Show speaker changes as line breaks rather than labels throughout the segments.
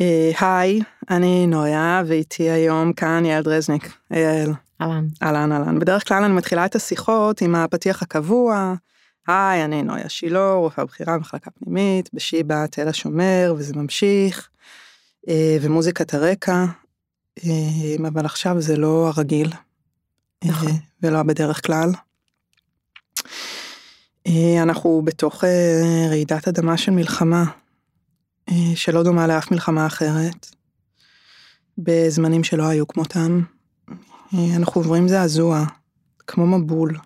אה, היי, אני נויה, ואיתי היום כאן יעל דרזניק. יעל.
אהלן.
אהלן אהלן. בדרך כלל אני מתחילה את השיחות עם הפתיח הקבוע. היי, אני נויה שילה, רופאה בכירה במחלקה פנימית, בשיבא תל השומר, וזה ממשיך. אה, ומוזיקת הרקע, אה, אבל עכשיו זה לא הרגיל.
נכון.
ולא בדרך כלל. אנחנו בתוך רעידת אדמה של מלחמה. אה, שלא דומה לאף מלחמה אחרת, בזמנים שלא היו כמותם. אה, אנחנו עוברים זעזוע, כמו מבול,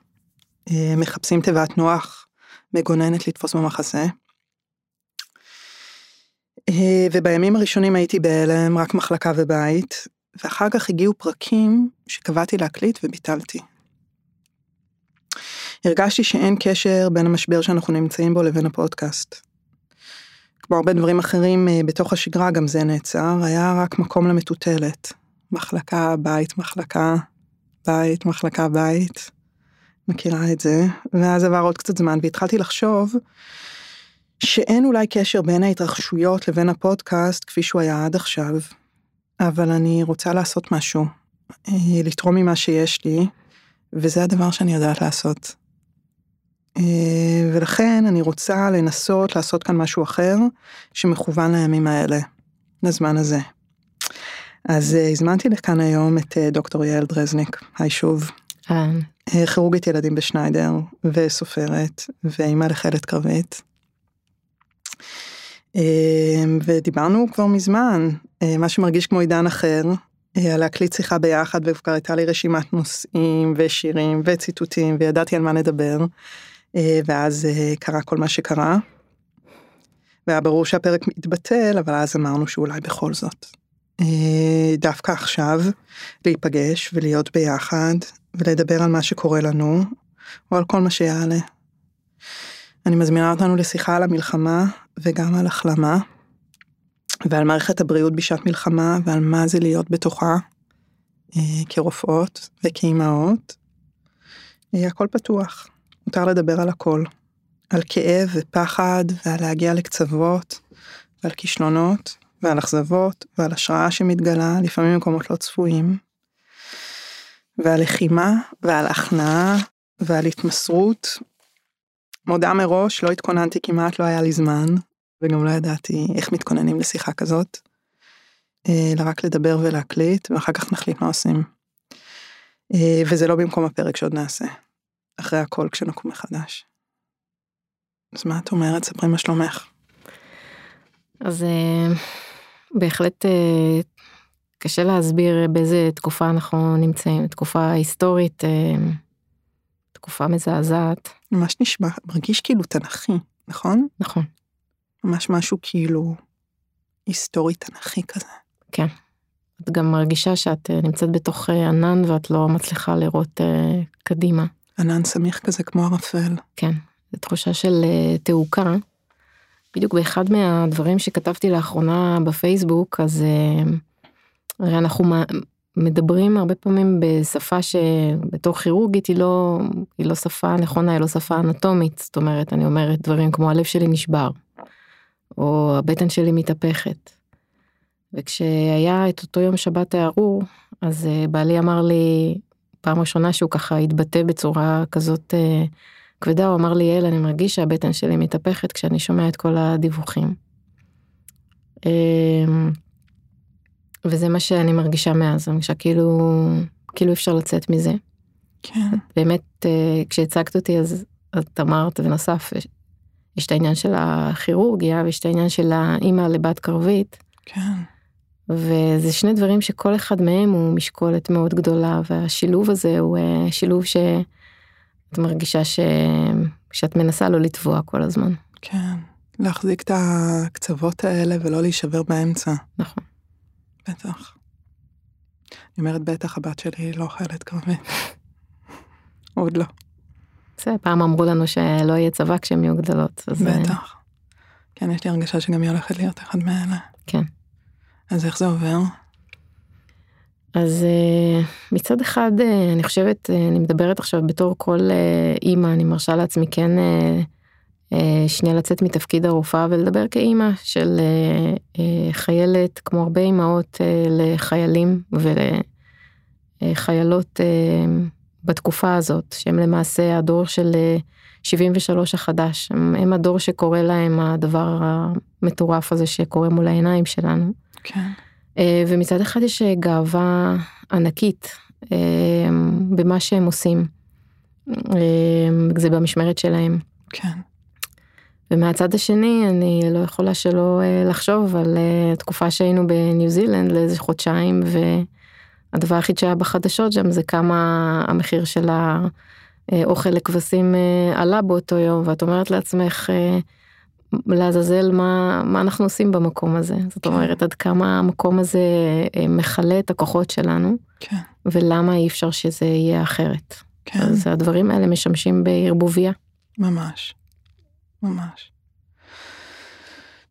אה, מחפשים תיבת נוח, מגוננת לתפוס במחסה. ובימים הראשונים הייתי בהלם, רק מחלקה ובית, ואחר כך הגיעו פרקים שקבעתי להקליט וביטלתי. הרגשתי שאין קשר בין המשבר שאנחנו נמצאים בו לבין הפודקאסט. כמו הרבה דברים אחרים אה, בתוך השגרה, גם זה נעצר, היה רק מקום למטוטלת. מחלקה, בית, מחלקה, בית, מחלקה, בית. מכירה את זה. ואז עבר עוד קצת זמן והתחלתי לחשוב שאין אולי קשר בין ההתרחשויות לבין הפודקאסט כפי שהוא היה עד עכשיו, אבל אני רוצה לעשות משהו, אה, לתרום ממה שיש לי, וזה הדבר שאני יודעת לעשות. אה, ולכן אני רוצה לנסות לעשות כאן משהו אחר שמכוון לימים האלה, לזמן הזה. אז אה, הזמנתי לכאן היום את אה, דוקטור יעל דרזניק, היי שוב.
אהלן.
כירורגית ילדים בשניידר וסופרת ואימא לחלת קרבית. ודיברנו כבר מזמן, מה שמרגיש כמו עידן אחר, על להקליט שיחה ביחד וכבר הייתה לי רשימת נושאים ושירים וציטוטים וידעתי על מה נדבר. אה, ואז אה, קרה כל מה שקרה. והיה ברור שהפרק מתבטל, אבל אז אמרנו שאולי בכל זאת. אה, דווקא עכשיו, להיפגש ולהיות ביחד, ולדבר על מה שקורה לנו, או על כל מה שיעלה. אני מזמינה אותנו לשיחה על המלחמה, וגם על החלמה, ועל מערכת הבריאות בשעת מלחמה, ועל מה זה להיות בתוכה, כרופאות וכאימהות. הכל פתוח. מותר לדבר על הכל. על כאב ופחד ועל להגיע לקצוות ועל כישלונות ועל אכזבות ועל השראה שמתגלה לפעמים במקומות לא צפויים. ועל לחימה ועל הכנעה ועל התמסרות. מודה מראש, לא התכוננתי כמעט, לא היה לי זמן, וגם לא ידעתי איך מתכוננים לשיחה כזאת. אה, אלא רק לדבר ולהקליט, ואחר כך נחליט מה עושים. אה, וזה לא במקום הפרק שעוד נעשה. אחרי הכל כשנקום מחדש. אז מה את אומרת? ספרי מה שלומך.
אז אה, בהחלט אה, קשה להסביר באיזה תקופה אנחנו נמצאים, תקופה היסטורית, אה, תקופה מזעזעת.
ממש נשמע, מרגיש כאילו תנכי, נכון?
נכון.
ממש משהו כאילו היסטורי תנכי כזה.
כן. את גם מרגישה שאת נמצאת בתוך ענן ואת לא מצליחה לראות קדימה.
ענן סמיך כזה כמו ערפל.
כן, זו תחושה של uh, תעוקה. בדיוק באחד מהדברים שכתבתי לאחרונה בפייסבוק, אז uh, הרי אנחנו מדברים הרבה פעמים בשפה שבתור כירורגית היא לא, היא לא שפה נכונה, היא לא שפה אנטומית, זאת אומרת, אני אומרת דברים כמו הלב שלי נשבר, או הבטן שלי מתהפכת. וכשהיה את אותו יום שבת הארור, אז uh, בעלי אמר לי, פעם ראשונה שהוא ככה התבטא בצורה כזאת אה, כבדה, הוא אמר לי, יעל, אני מרגיש שהבטן שלי מתהפכת כשאני שומע את כל הדיווחים. אה, וזה מה שאני מרגישה מאז, אני מרגישה כאילו, כאילו אפשר לצאת מזה.
כן.
באמת, אה, כשהצגת אותי אז את אמרת, ונוסף, יש, יש את העניין של הכירורגיה ויש את העניין של האימא לבת קרבית.
כן.
וזה שני דברים שכל אחד מהם הוא משקולת מאוד גדולה והשילוב הזה הוא אה, שילוב שאת מרגישה ש... שאת מנסה לא לטבוע כל הזמן.
כן, להחזיק את הקצוות האלה ולא להישבר באמצע.
נכון.
בטח. אני אומרת בטח הבת שלי היא לא אוכלת קרבית. עוד לא.
בסדר, פעם אמרו לנו שלא יהיה צבא כשהם יהיו גדולות.
אז... אה, בטח. כן, יש לי הרגשה שגם היא הולכת להיות אחד מאלה.
כן.
אז איך זה עובר?
אז אה, מצד אחד אה, אני חושבת אה, אני מדברת עכשיו בתור כל אימא אני מרשה לעצמי כן שנייה לצאת מתפקיד הרופאה ולדבר כאימא של כחיילת, כמו הרבה אימהות לחיילים ולחיילות בתקופה הזאת, שהם למעשה הדור של 73 החדש, הם, הדור שקורה להם הדבר המטורף הזה שקורה מול העיניים שלנו.
כן.
ומצד אחד יש גאווה ענקית במה שהם עושים. זה במשמרת שלהם.
כן.
ומהצד השני אני לא יכולה שלא אה, לחשוב על אה, תקופה שהיינו בניו זילנד לאיזה חודשיים והדבר היחיד שהיה בחדשות שם זה כמה המחיר של האוכל לכבשים אה, עלה באותו יום ואת אומרת לעצמך לעזאזל מה, מה אנחנו עושים במקום הזה זאת כן. אומרת עד כמה המקום הזה מכלה את הכוחות שלנו
כן.
ולמה אי אפשר שזה יהיה אחרת.
כן.
אז הדברים האלה משמשים בערבוביה.
ממש. ממש.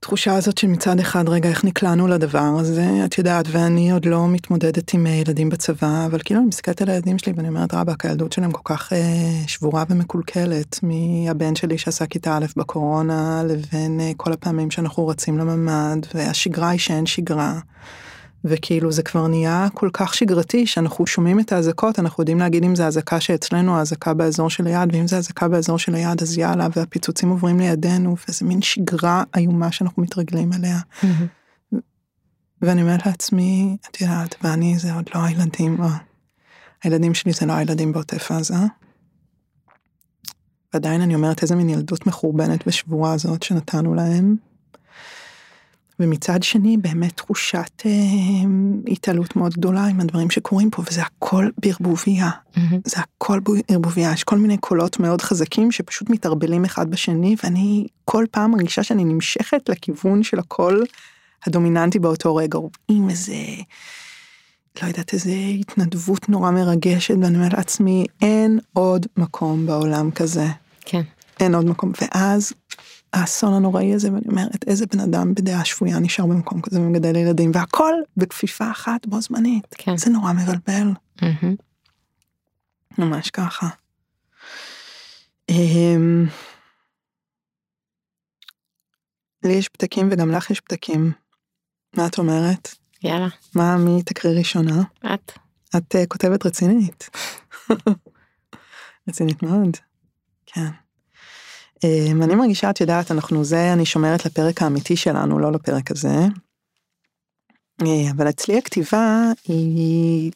תחושה הזאת שמצד אחד רגע איך נקלענו לדבר הזה את יודעת ואני עוד לא מתמודדת עם ילדים בצבא אבל כאילו אני מסתכלת על הילדים שלי ואני אומרת רבאק הילדות שלהם כל כך אה, שבורה ומקולקלת מהבן שלי שעשה כיתה א' בקורונה לבין אה, כל הפעמים שאנחנו רצים לממ"ד והשגרה היא שאין שגרה. וכאילו זה כבר נהיה כל כך שגרתי שאנחנו שומעים את האזעקות אנחנו יודעים להגיד אם זה אזעקה שאצלנו האזעקה באזור של היד ואם זה אזעקה באזור של היד אז יאללה והפיצוצים עוברים לידינו וזה מין שגרה איומה שאנחנו מתרגלים אליה. ואני אומרת לעצמי את יודעת ואני זה עוד לא הילדים הילדים שלי זה לא הילדים בעוטף עזה. ועדיין אני אומרת איזה מין ילדות מחורבנת ושבורה הזאת שנתנו להם. ומצד שני באמת תחושת אה, התעלות מאוד גדולה עם הדברים שקורים פה וזה הכל בערבוביה mm-hmm. זה הכל בערבוביה יש כל מיני קולות מאוד חזקים שפשוט מתערבלים אחד בשני ואני כל פעם מרגישה שאני נמשכת לכיוון של הקול הדומיננטי באותו רגע עם איזה לא יודעת איזה התנדבות נורא מרגשת ואני אומרת לעצמי אין עוד מקום בעולם כזה.
כן.
אין עוד מקום ואז האסון הנוראי הזה ואני אומרת איזה בן אדם בדעה שפויה נשאר במקום כזה ומגדל ילדים והכל בכפיפה אחת בו זמנית
כן.
זה נורא מבלבל.
Mm-hmm.
ממש ככה. אמ, לי יש פתקים וגם לך יש פתקים. מה את אומרת?
יאללה.
מה מי תקריא ראשונה?
את.
את uh, כותבת רצינית. רצינית מאוד. כן. אמ, אני מרגישה, את יודעת, אנחנו זה, אני שומרת לפרק האמיתי שלנו, לא לפרק הזה. אה, אבל אצלי הכתיבה היא,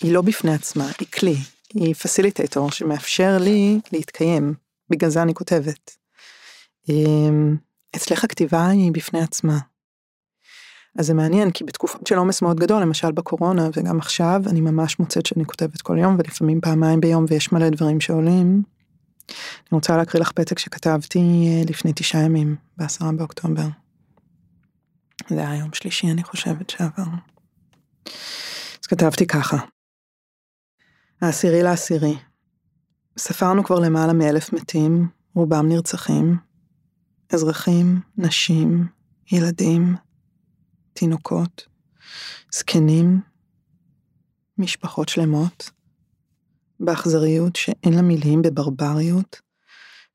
היא לא בפני עצמה, היא כלי, היא פסיליטטור שמאפשר לי להתקיים, בגלל זה אני כותבת. אמ, אצלך הכתיבה היא בפני עצמה. אז זה מעניין כי בתקופות של עומס מאוד גדול למשל בקורונה וגם עכשיו אני ממש מוצאת שאני כותבת כל יום ולפעמים פעמיים ביום ויש מלא דברים שעולים. אני רוצה להקריא לך פתק שכתבתי אה, לפני תשעה ימים, בעשרה באוקטובר. זה היה יום שלישי, אני חושבת שעבר. אז כתבתי ככה. העשירי לעשירי. ספרנו כבר למעלה מאלף מתים, רובם נרצחים. אזרחים, נשים, ילדים, תינוקות, זקנים, משפחות שלמות, באכזריות שאין לה מילים, בברבריות,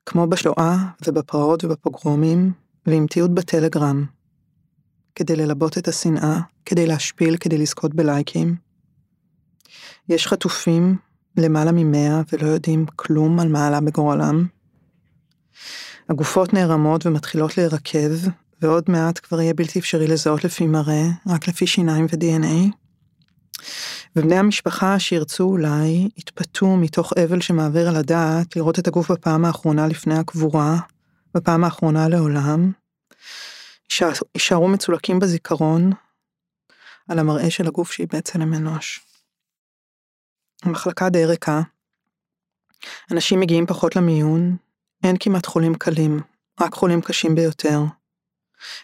כמו בשואה ובפרעות ובפוגרומים, ועם תיעוד בטלגרם, כדי ללבות את השנאה, כדי להשפיל, כדי לזכות בלייקים. יש חטופים, למעלה ממאה, ולא יודעים כלום על מה עלה בגורלם. הגופות נערמות ומתחילות להירקב, ועוד מעט כבר יהיה בלתי אפשרי לזהות לפי מראה, רק לפי שיניים ו-DNA. ובני המשפחה שירצו אולי יתפתו מתוך אבל שמעביר על הדעת לראות את הגוף בפעם האחרונה לפני הקבורה, בפעם האחרונה לעולם. יישארו מצולקים בזיכרון על המראה של הגוף שאיבד צלם אנוש. המחלקה די ריקה. אנשים מגיעים פחות למיון, אין כמעט חולים קלים, רק חולים קשים ביותר.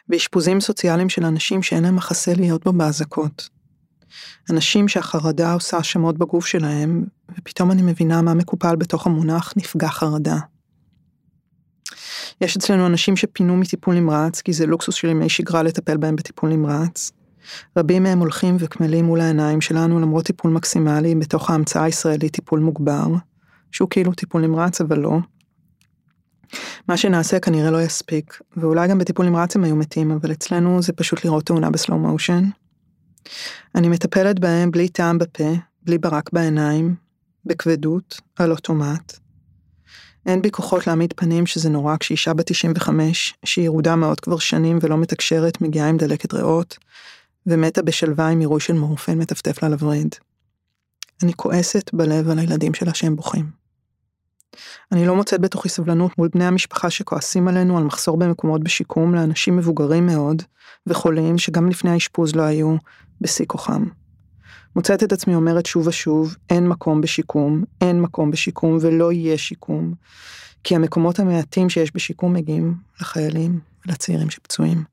ואשפוזים סוציאליים של אנשים שאין להם מחסה להיות בו באזעקות. אנשים שהחרדה עושה השמות בגוף שלהם, ופתאום אני מבינה מה מקופל בתוך המונח נפגע חרדה. יש אצלנו אנשים שפינו מטיפול נמרץ, כי זה לוקסוס של ימי שגרה לטפל בהם בטיפול נמרץ. רבים מהם הולכים וקמלים מול העיניים שלנו למרות טיפול מקסימלי בתוך ההמצאה הישראלית טיפול מוגבר, שהוא כאילו טיפול נמרץ אבל לא. מה שנעשה כנראה לא יספיק, ואולי גם בטיפול נמרץ הם היו מתים, אבל אצלנו זה פשוט לראות תאונה בסלואו מושן. אני מטפלת בהם בלי טעם בפה, בלי ברק בעיניים, בכבדות, על אוטומט. אין בי כוחות להעמיד פנים שזה נורא כשאישה בת 95, שהיא ירודה מאוד כבר שנים ולא מתקשרת, מגיעה עם דלקת ריאות, ומתה בשלווה עם עירוי של מורפן מטפטף לה לווריד. אני כועסת בלב על הילדים שלה שהם בוכים. אני לא מוצאת בתוכי סבלנות מול בני המשפחה שכועסים עלינו על מחסור במקומות בשיקום לאנשים מבוגרים מאוד וחולים שגם לפני האשפוז לא היו בשיא כוחם. מוצאת את עצמי אומרת שוב ושוב, אין מקום בשיקום, אין מקום בשיקום ולא יהיה שיקום, כי המקומות המעטים שיש בשיקום מגיעים לחיילים ולצעירים שפצועים.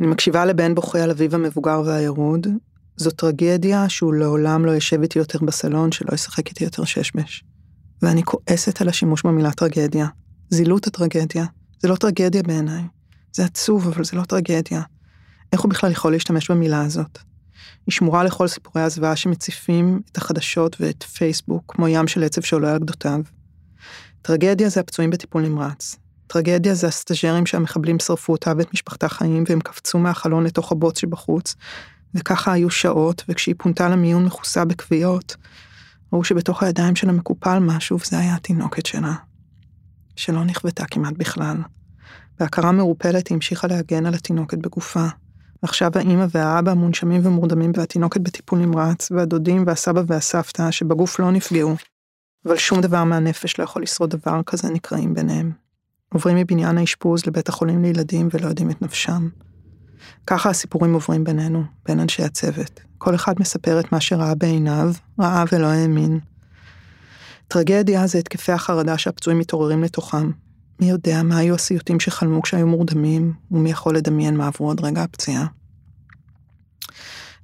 אני מקשיבה לבן בוכה על אביו המבוגר והירוד, זו טרגדיה שהוא לעולם לא יושב איתי יותר בסלון, שלא ישחק איתי יותר ששבש. ואני כועסת על השימוש במילה טרגדיה. זילות הטרגדיה. זה לא טרגדיה בעיניי. זה עצוב, אבל זה לא טרגדיה. איך הוא בכלל יכול להשתמש במילה הזאת? היא שמורה לכל סיפורי הזוועה שמציפים את החדשות ואת פייסבוק, כמו ים של עצב שעולה על גדותיו. טרגדיה זה הפצועים בטיפול נמרץ. טרגדיה זה הסטאג'רים שהמחבלים שרפו אותה ואת משפחתה חיים, והם קפצו מהחלון לתוך הבוץ שבחוץ, וככה היו שעות, וכשהיא פונתה למיון מכוסה בכוויות, ראו שבתוך הידיים שלה מקופל משהו, וזה היה התינוקת שלה, שלא נכוותה כמעט בכלל. בהכרה מעורפלת היא המשיכה להגן על התינוקת בגופה. ועכשיו האימא והאבא מונשמים ומורדמים והתינוקת בטיפול נמרץ, והדודים והסבא והסבתא שבגוף לא נפגעו, אבל שום דבר מהנפש לא יכול לשרוד דבר כזה נקרעים ביניהם. עוברים מבניין האשפוז לבית החולים לילדים ולא יודעים את נפשם. ככה הסיפורים עוברים בינינו, בין אנשי הצוות. כל אחד מספר את מה שראה בעיניו, ראה ולא האמין. טרגדיה זה התקפי החרדה שהפצועים מתעוררים לתוכם. מי יודע מה היו הסיוטים שחלמו כשהיו מורדמים, ומי יכול לדמיין מה עברו עד רגע הפציעה.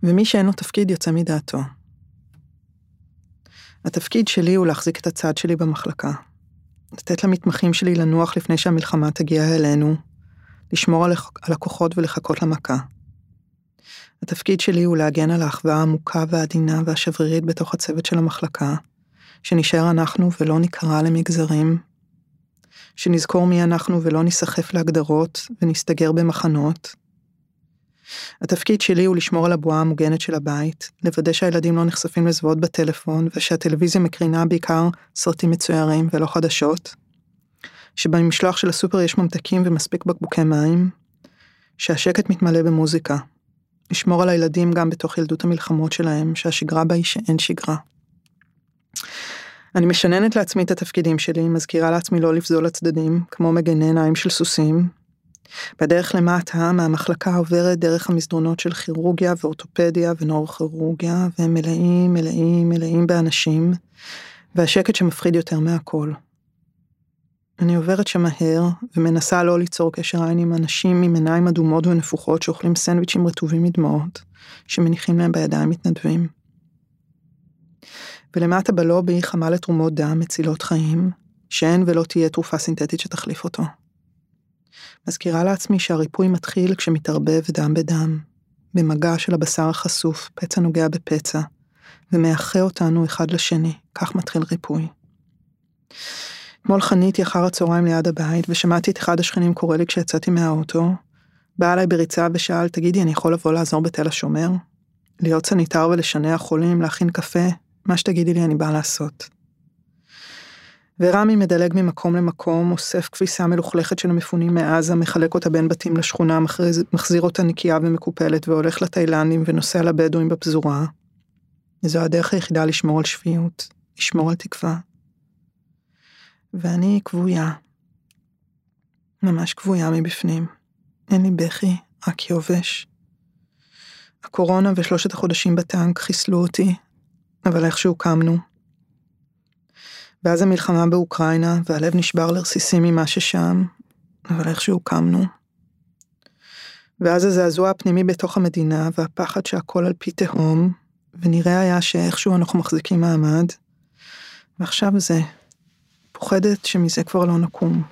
ומי שאין לו תפקיד יוצא מדעתו. התפקיד שלי הוא להחזיק את הצד שלי במחלקה. לתת למתמחים שלי לנוח לפני שהמלחמה תגיע אלינו, לשמור על הכוחות ולחכות למכה. התפקיד שלי הוא להגן על האחווה העמוקה והעדינה והשברירית בתוך הצוות של המחלקה, שנשאר אנחנו ולא נקרא למגזרים, שנזכור מי אנחנו ולא ניסחף להגדרות ונסתגר במחנות. התפקיד שלי הוא לשמור על הבועה המוגנת של הבית, לוודא שהילדים לא נחשפים לזוועות בטלפון ושהטלוויזיה מקרינה בעיקר סרטים מצוירים ולא חדשות, שבמשלוח של הסופר יש ממתקים ומספיק בקבוקי מים, שהשקט מתמלא במוזיקה, לשמור על הילדים גם בתוך ילדות המלחמות שלהם, שהשגרה בה היא שאין שגרה. אני משננת לעצמי את התפקידים שלי, מזכירה לעצמי לא לפזול לצדדים, כמו מגני עיניים של סוסים. בדרך למטה, מהמחלקה עוברת דרך המסדרונות של כירורגיה ואורתופדיה ונורוכירורגיה, והם מלאים, מלאים, מלאים באנשים, והשקט שמפחיד יותר מהכל. אני עוברת שם מהר, ומנסה לא ליצור קשר עין עם אנשים עם עיניים אדומות ונפוחות שאוכלים סנדוויצ'ים רטובים מדמעות, שמניחים להם בידיים מתנדבים. ולמטה בלובי חמה לתרומות דם מצילות חיים, שאין ולא תהיה תרופה סינתטית שתחליף אותו. מזכירה לעצמי שהריפוי מתחיל כשמתערבב דם בדם, במגע של הבשר החשוף, פצע נוגע בפצע, ומאחה אותנו אחד לשני, כך מתחיל ריפוי. אתמול חניתי אחר הצהריים ליד הבית, ושמעתי את אחד השכנים קורא לי כשיצאתי מהאוטו. בא אליי בריצה ושאל, תגידי, אני יכול לבוא לעזור בתל השומר? להיות סניטר ולשנע חולים, להכין קפה? מה שתגידי לי אני באה לעשות. ורמי מדלג ממקום למקום, אוסף כביסה מלוכלכת של המפונים מעזה, מחלק אותה בין בתים לשכונה, מחזיר, מחזיר אותה נקייה ומקופלת, והולך לתאילנדים ונוסע לבדואים בפזורה. וזו הדרך היחידה לשמור על שפיות, לשמור על תקווה. ואני כבויה. ממש כבויה מבפנים. אין לי בכי, רק יובש. הקורונה ושלושת החודשים בטנק חיסלו אותי, אבל איכשהו קמנו. ואז המלחמה באוקראינה, והלב נשבר לרסיסים ממה ששם, אבל איכשהו קמנו. ואז הזעזוע הפנימי בתוך המדינה, והפחד שהכל על פי תהום, ונראה היה שאיכשהו אנחנו מחזיקים מעמד. ועכשיו זה, פוחדת שמזה כבר לא נקום.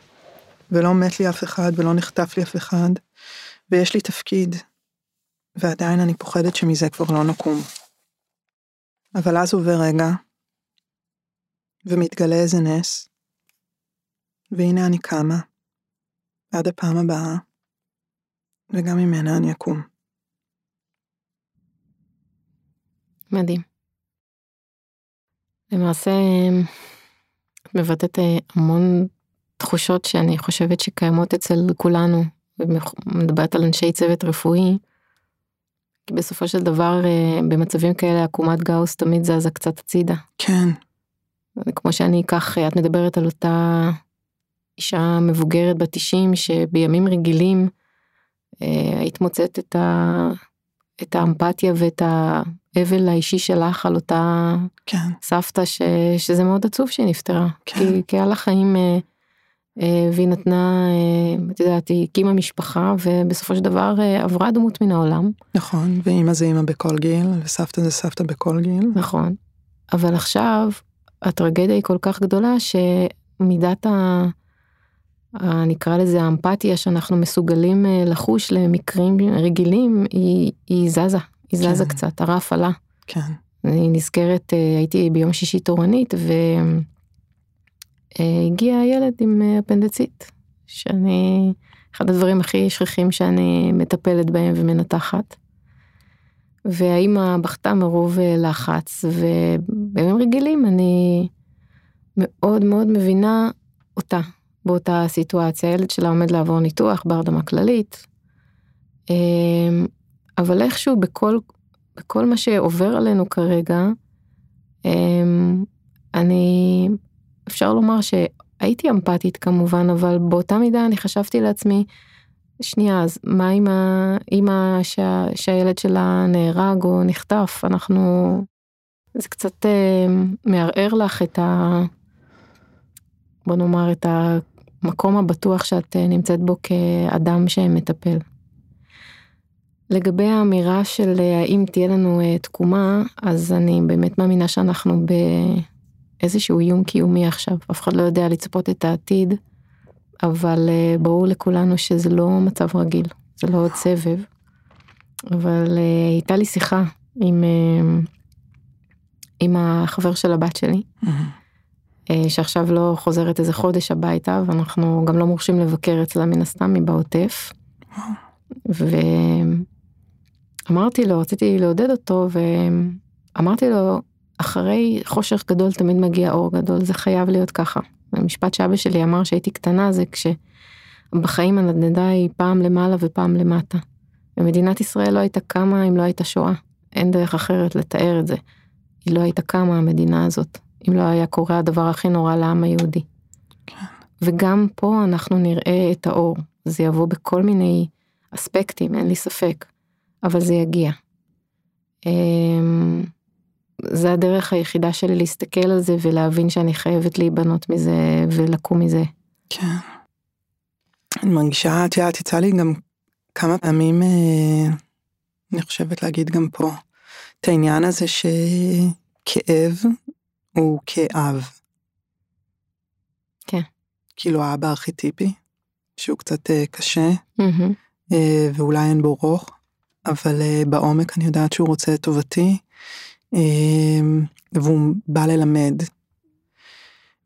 ולא מת לי אף אחד, ולא נחטף לי אף אחד, ויש לי תפקיד, ועדיין אני פוחדת שמזה כבר לא נקום. אבל אז עובר רגע, ומתגלה איזה נס, והנה אני קמה. עד הפעם הבאה. וגם ממנה אני אקום.
מדהים. למעשה, את מבטאת אה, המון תחושות שאני חושבת שקיימות אצל כולנו, ומדברת על אנשי צוות רפואי, כי בסופו של דבר אה, במצבים כאלה עקומת גאוס תמיד זזה קצת הצידה.
כן.
כמו שאני אקח, את מדברת על אותה אישה מבוגרת בת 90 שבימים רגילים אה, היית מוצאת את, ה, את האמפתיה ואת האבל האישי שלך על אותה
כן.
סבתא ש, שזה מאוד עצוב שהיא נפטרה.
כן.
כי, כי היה לה חיים אה, אה, והיא נתנה, אה, את יודעת, היא הקימה משפחה ובסופו של דבר אה, עברה דמות מן העולם.
נכון, ואימא זה אימא בכל גיל, וסבתא זה סבתא בכל גיל.
נכון. אבל עכשיו הטרגדיה היא כל כך גדולה שמידת ה... נקרא לזה האמפתיה שאנחנו מסוגלים אה, לחוש למקרים רגילים היא, היא זזה, היא זזה
כן.
קצת, הרף עלה.
כן.
אני נזכרת, אה, הייתי ביום שישי תורנית והגיע ילד עם אה, אפנדצית, שאני, אחד הדברים הכי שכיחים שאני מטפלת בהם ומנתחת. והאימא בכתה מרוב אה, לחץ, ובימים רגילים אני מאוד מאוד מבינה אותה באותה סיטואציה. הילד שלה עומד לעבור ניתוח בהרדמה כללית, אבל איכשהו בכל, בכל מה שעובר עלינו כרגע, אני, אפשר לומר שהייתי אמפתית כמובן, אבל באותה מידה אני חשבתי לעצמי, שנייה, אז מה עם האימא שה, שהילד שלה נהרג או נחטף? אנחנו... זה קצת אה, מערער לך את ה... בוא נאמר את המקום הבטוח שאת אה, נמצאת בו כאדם שמטפל. לגבי האמירה של אה, האם תהיה לנו תקומה, אז אני באמת מאמינה שאנחנו באיזשהו איום קיומי עכשיו. אף אחד לא יודע לצפות את העתיד, אבל אה, ברור לכולנו שזה לא מצב רגיל, זה לא עוד סבב. אבל אה, הייתה לי שיחה עם, אה, עם החבר של הבת שלי, אה, שעכשיו לא חוזרת איזה חודש הביתה, ואנחנו גם לא מורשים לבקר אצלה מן הסתם, היא בעוטף. ואמרתי לו, רציתי לעודד אותו, ואמרתי לו, אחרי חושך גדול תמיד מגיע אור גדול, זה חייב להיות ככה. המשפט שאבא שלי אמר שהייתי קטנה זה כשבחיים הנדנדה היא פעם למעלה ופעם למטה. ומדינת ישראל לא הייתה קמה אם לא הייתה שואה. אין דרך אחרת לתאר את זה. היא לא הייתה קמה המדינה הזאת, אם לא היה קורה הדבר הכי נורא לעם היהודי.
כן.
וגם פה אנחנו נראה את האור. זה יבוא בכל מיני אספקטים, אין לי ספק, אבל זה יגיע. זה הדרך היחידה שלי להסתכל על זה ולהבין שאני חייבת להיבנות מזה ולקום מזה.
כן. אני מרגישה, את יודעת, יצא לי גם כמה פעמים, אה, אני חושבת להגיד גם פה, את העניין הזה שכאב הוא כאב.
כן.
כאילו האבא הארכיטיפי, שהוא קצת אה, קשה. אה, ואולי אין בו רוך, אבל בעומק אני יודעת שהוא רוצה את טובתי, והוא בא ללמד.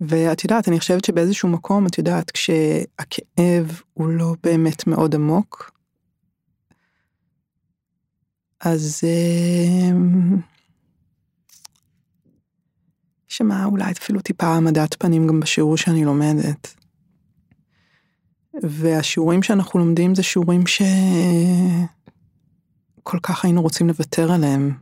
ואת יודעת, אני חושבת שבאיזשהו מקום, את יודעת, כשהכאב הוא לא באמת מאוד עמוק, אז יש שם אולי אפילו טיפה העמדת פנים גם בשיעור שאני לומדת. והשיעורים שאנחנו לומדים זה שיעורים שכל כך היינו רוצים לוותר עליהם.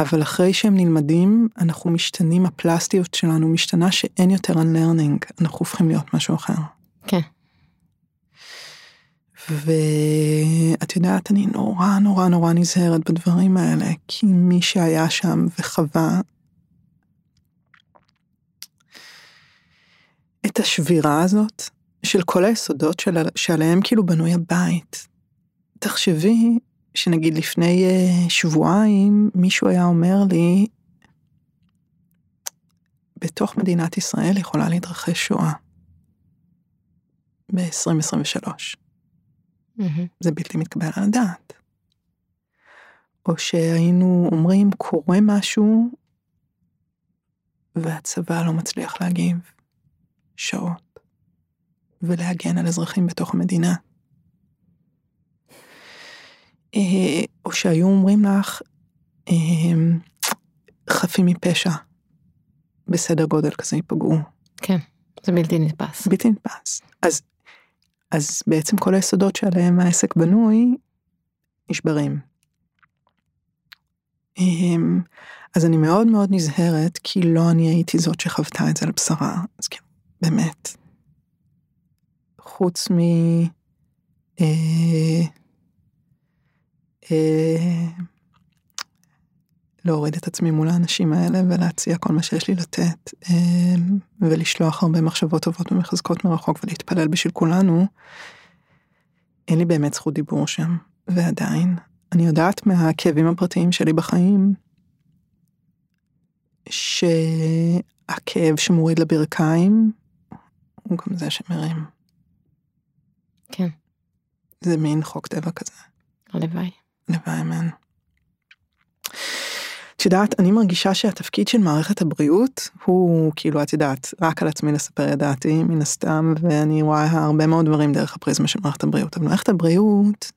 אבל אחרי שהם נלמדים, אנחנו משתנים, הפלסטיות שלנו משתנה שאין יותר unlearning, אנחנו הופכים להיות משהו אחר.
כן.
ואת יודעת, אני נורא נורא נורא נזהרת בדברים האלה, כי מי שהיה שם וחווה את השבירה הזאת של כל היסודות של, שעליהם כאילו בנוי הבית. תחשבי שנגיד לפני אה, שבועיים מישהו היה אומר לי, בתוך מדינת ישראל יכולה להתרחש שואה. ב-2023.
מהמם.
זה בלתי מתקבל על הדעת. או שהיינו אומרים קורה משהו והצבא לא מצליח להגיב שעות. ולהגן על אזרחים בתוך המדינה. אה, או שהיו אומרים לך, אה, חפים מפשע בסדר גודל כזה ייפגעו.
כן, זה בלתי נתפס.
בלתי נתפס. אז, אז בעצם כל היסודות שעליהם העסק בנוי נשברים. אמ, אז אני מאוד מאוד נזהרת, כי לא אני הייתי זאת שחוותה את זה על בשרה. אז כאילו, באמת. חוץ מ... אה, אה, להוריד את עצמי מול האנשים האלה ולהציע כל מה שיש לי לתת אה, ולשלוח הרבה מחשבות טובות ומחזקות מרחוק ולהתפלל בשביל כולנו. אין לי באמת זכות דיבור שם ועדיין אני יודעת מהכאבים הפרטיים שלי בחיים שהכאב שמוריד לברכיים הוא גם זה שמרים.
כן.
זה מין חוק טבע כזה.
הלוואי.
אמן. את יודעת, אני מרגישה שהתפקיד של מערכת הבריאות הוא כאילו, את יודעת, רק על עצמי לספר את דעתי, מן הסתם, ואני רואה הרבה מאוד דברים דרך הפריזמה של מערכת הבריאות. אבל מערכת הבריאות,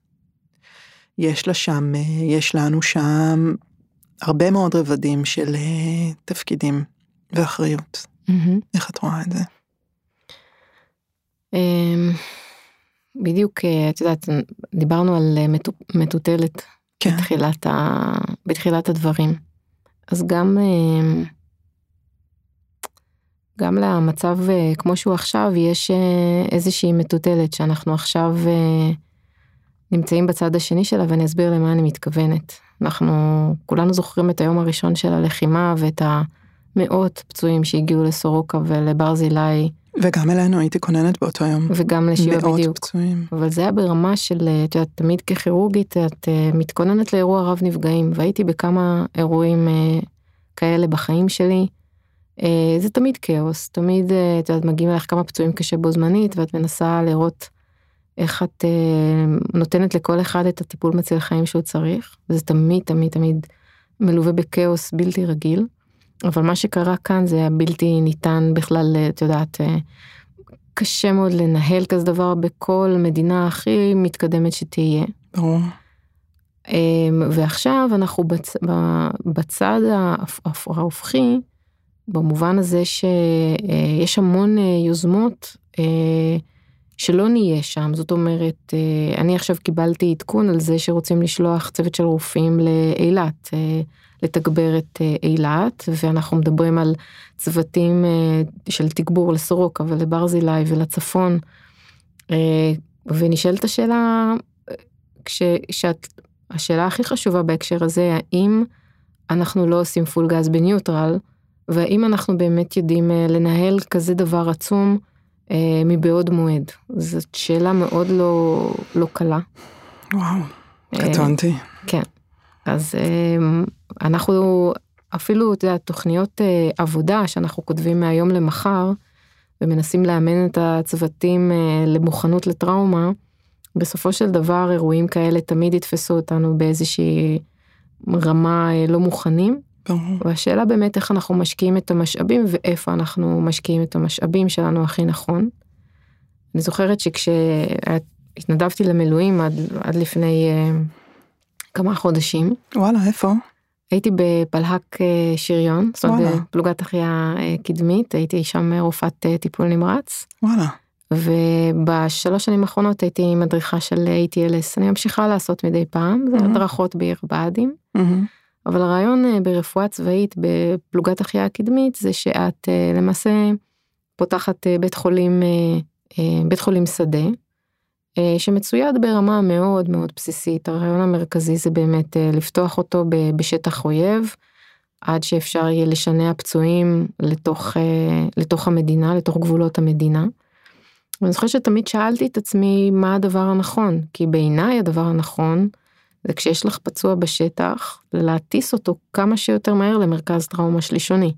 יש לה שם, יש לנו שם הרבה מאוד רבדים של אה, תפקידים ואחריות.
Mm-hmm.
איך את רואה את זה?
אמ, בדיוק, אה, את יודעת, דיברנו על אה, מטוטלת
כן.
בתחילת, ה... בתחילת הדברים. אז גם, אמ, גם למצב כמו שהוא עכשיו, יש איזושהי מטוטלת שאנחנו עכשיו נמצאים בצד השני שלה ואני אסביר למה אני מתכוונת. אנחנו כולנו זוכרים את היום הראשון של הלחימה ואת המאות פצועים שהגיעו לסורוקה ולברזילי.
וגם אלינו הייתי כוננת באותו יום.
וגם לשיבה בדיוק.
מאות פצועים.
אבל זה היה ברמה של, את יודעת, תמיד ככירורגית את uh, מתכוננת לאירוע רב נפגעים והייתי בכמה אירועים uh, כאלה בחיים שלי. זה תמיד כאוס, תמיד את יודעת, מגיעים אליך כמה פצועים קשה בו זמנית ואת מנסה לראות איך את אה, נותנת לכל אחד את הטיפול מציל חיים שהוא צריך, וזה תמיד תמיד תמיד מלווה בכאוס בלתי רגיל, אבל מה שקרה כאן זה היה בלתי ניתן בכלל, את יודעת, אה, קשה מאוד לנהל כזה דבר בכל מדינה הכי מתקדמת שתהיה.
ברור.
אה, ועכשיו אנחנו בצ... בצד ההופכי, במובן הזה שיש המון יוזמות שלא נהיה שם, זאת אומרת, אה, אני עכשיו קיבלתי עדכון על זה שרוצים לשלוח צוות של רופאים לאילת, אה, לתגבר את אה, אילת, ואנחנו מדברים על צוותים של תגבור לסורוקה ולברזילי ולצפון, ונשאלת השאלה, כשאת, השאלה הכי חשובה בהקשר הזה, האם אנחנו לא עושים פול גז בניוטרל, והאם אנחנו באמת יודעים לנהל כזה דבר עצום, אה, מבעוד מועד? זאת שאלה מאוד לא, לא קלה.
וואו, אה, קטונתי.
כן. אז אה, אנחנו אפילו, אתה יודע, תוכניות אה, עבודה שאנחנו כותבים מהיום למחר, ומנסים לאמן את הצוותים אה, למוכנות לטראומה, בסופו של דבר אירועים כאלה תמיד יתפסו אותנו באיזושהי רמה אה, לא מוכנים. והשאלה באמת איך אנחנו משקיעים את המשאבים ואיפה אנחנו משקיעים את המשאבים שלנו הכי נכון. אני זוכרת שכשהתנדבתי למילואים עד, עד לפני uh, כמה חודשים.
וואלה, איפה?
הייתי בפלהק uh, שריון, זאת אומרת בפלוגת החייאה קדמית, הייתי שם רופאת uh, טיפול נמרץ.
וואלה.
ובשלוש שנים האחרונות הייתי מדריכה של ATLS, אני ממשיכה לעשות מדי פעם, זה mm-hmm. הדרכות בעיר באדים. Mm-hmm. אבל הרעיון אה, ברפואה צבאית בפלוגת החייאה הקדמית זה שאת אה, למעשה פותחת אה, בית חולים, בית חולים שדה, שמצויד ברמה מאוד מאוד בסיסית. הרעיון המרכזי זה באמת לפתוח אותו בשטח אויב, עד שאפשר יהיה לשנע פצועים לתוך, לתוך המדינה, לתוך גבולות המדינה. ואני זוכרת שתמיד שאלתי את עצמי מה הדבר הנכון, כי בעיניי הדבר הנכון זה כשיש לך פצוע בשטח, להטיס אותו כמה שיותר מהר למרכז טראומה שלישוני.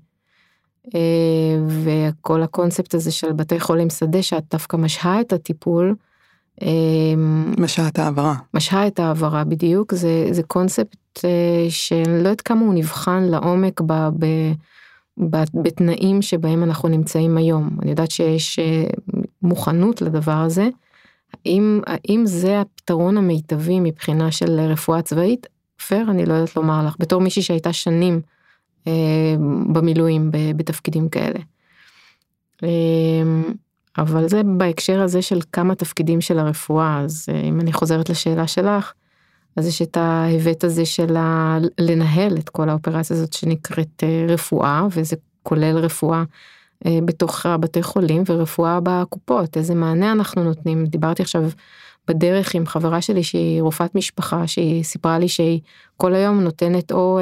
אה, וכל הקונספט הזה של בתי חולים שדה שאת דווקא משהה את הטיפול. אה,
משהה את העברה.
משהה את העברה בדיוק זה זה קונספט אה, שאני לא יודעת כמה הוא נבחן לעומק ב, ב, ב, בתנאים שבהם אנחנו נמצאים היום אני יודעת שיש מוכנות לדבר הזה. האם, האם זה הפתרון המיטבי מבחינה של רפואה צבאית? פייר, אני לא יודעת לומר לך, בתור מישהי שהייתה שנים אה, במילואים בתפקידים כאלה. אה, אבל זה בהקשר הזה של כמה תפקידים של הרפואה, אז אה, אם אני חוזרת לשאלה שלך, אז יש את ההיבט הזה של ה... לנהל את כל האופרציה הזאת שנקראת אה, רפואה, וזה כולל רפואה אה, בתוך הבתי חולים ורפואה בקופות, איזה מענה אנחנו נותנים. דיברתי עכשיו בדרך עם חברה שלי שהיא רופאת משפחה, שהיא סיפרה לי שהיא כל היום נותנת או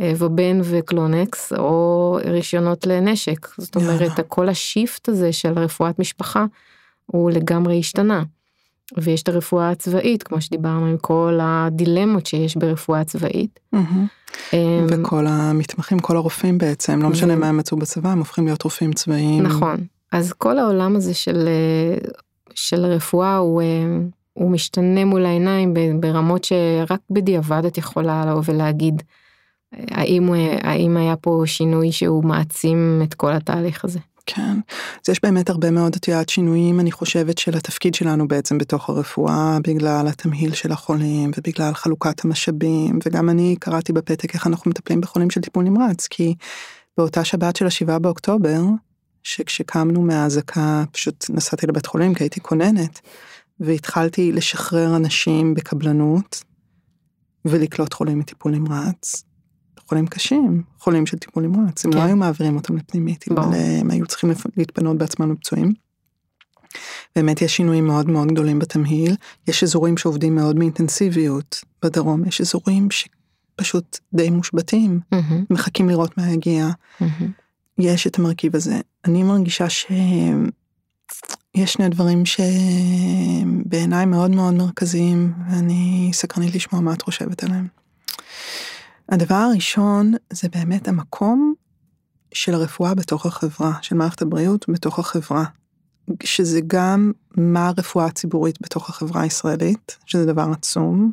ובן וקלונקס או רישיונות לנשק. זאת אומרת, כל השיפט הזה של רפואת משפחה הוא לגמרי השתנה. ויש את הרפואה הצבאית, כמו שדיברנו, עם כל הדילמות שיש ברפואה צבאית.
אמ, וכל המתמחים, כל הרופאים בעצם, לא משנה מה הם מצאו בצבא, הם הופכים להיות רופאים צבאיים.
נכון. אז כל העולם הזה של, של רפואה הוא, הוא משתנה מול העיניים ברמות שרק בדיעבד את יכולה לבוא ולהגיד האם, האם היה פה שינוי שהוא מעצים את כל התהליך הזה.
כן, אז יש באמת הרבה מאוד, את יודעת, שינויים, אני חושבת, של התפקיד שלנו בעצם בתוך הרפואה, בגלל התמהיל של החולים, ובגלל חלוקת המשאבים, וגם אני קראתי בפתק איך אנחנו מטפלים בחולים של טיפול נמרץ, כי באותה שבת של השבעה באוקטובר, שכשקמנו מהאזעקה, פשוט נסעתי לבית חולים כי הייתי כוננת, והתחלתי לשחרר אנשים בקבלנות, ולקלוט חולים מטיפול נמרץ, חולים קשים, חולים של טיפול נמרץ, הם לא כן. לא היו מעבירים אותם לפנימית, הם היו צריכים להתפנות בעצמם לפצועים. באמת יש שינויים מאוד מאוד גדולים בתמהיל, יש אזורים שעובדים מאוד באינטנסיביות בדרום, יש אזורים שפשוט די מושבתים, mm-hmm. מחכים לראות מה יגיע. Mm-hmm. יש את המרכיב הזה. אני מרגישה שיש שני דברים שבעיניי מאוד מאוד מרכזיים, ואני סקרנית לשמוע מה את חושבת עליהם. הדבר הראשון זה באמת המקום של הרפואה בתוך החברה, של מערכת הבריאות בתוך החברה. שזה גם מה הרפואה הציבורית בתוך החברה הישראלית, שזה דבר עצום,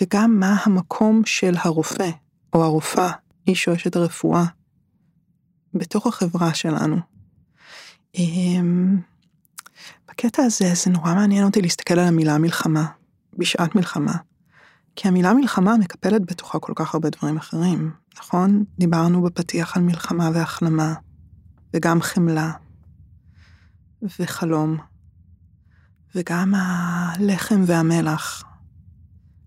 וגם מה המקום של הרופא או הרופאה, איש או אשת הרפואה, בתוך החברה שלנו. אמ, בקטע הזה זה נורא מעניין אותי להסתכל על המילה מלחמה, בשעת מלחמה. כי המילה מלחמה מקפלת בתוכה כל כך הרבה דברים אחרים, נכון? דיברנו בפתיח על מלחמה והחלמה, וגם חמלה, וחלום, וגם הלחם והמלח.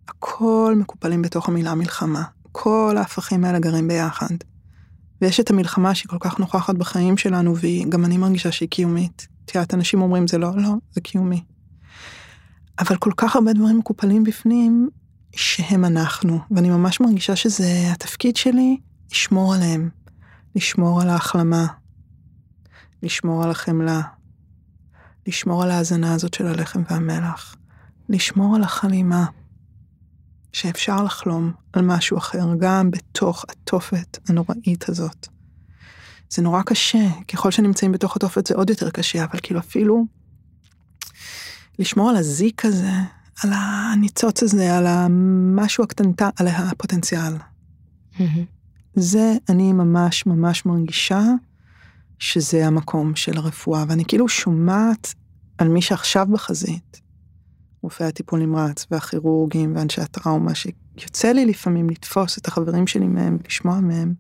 הכל מקופלים בתוך המילה מלחמה. כל ההפכים האלה גרים ביחד. ויש את המלחמה שהיא כל כך נוכחת בחיים שלנו, וגם אני מרגישה שהיא קיומית. את יודעת, אנשים אומרים זה לא, לא, זה קיומי. אבל כל כך הרבה דברים מקופלים בפנים, שהם אנחנו, ואני ממש מרגישה שזה התפקיד שלי לשמור עליהם, לשמור על ההחלמה, לשמור על החמלה, לשמור על ההאזנה הזאת של הלחם והמלח, לשמור על החלימה, שאפשר לחלום על משהו אחר גם בתוך התופת הנוראית הזאת. זה נורא קשה, ככל שנמצאים בתוך התופת זה עוד יותר קשה, אבל כאילו אפילו לשמור על הזיק הזה, על הניצוץ הזה, על המשהו הקטנטה, על הפוטנציאל. Mm-hmm. זה אני ממש ממש מרגישה שזה המקום של הרפואה, ואני כאילו שומעת על מי שעכשיו בחזית, רופאי הטיפול נמרץ והכירורגים ואנשי הטראומה, שיוצא לי לפעמים לתפוס את החברים שלי מהם ולשמוע מהם,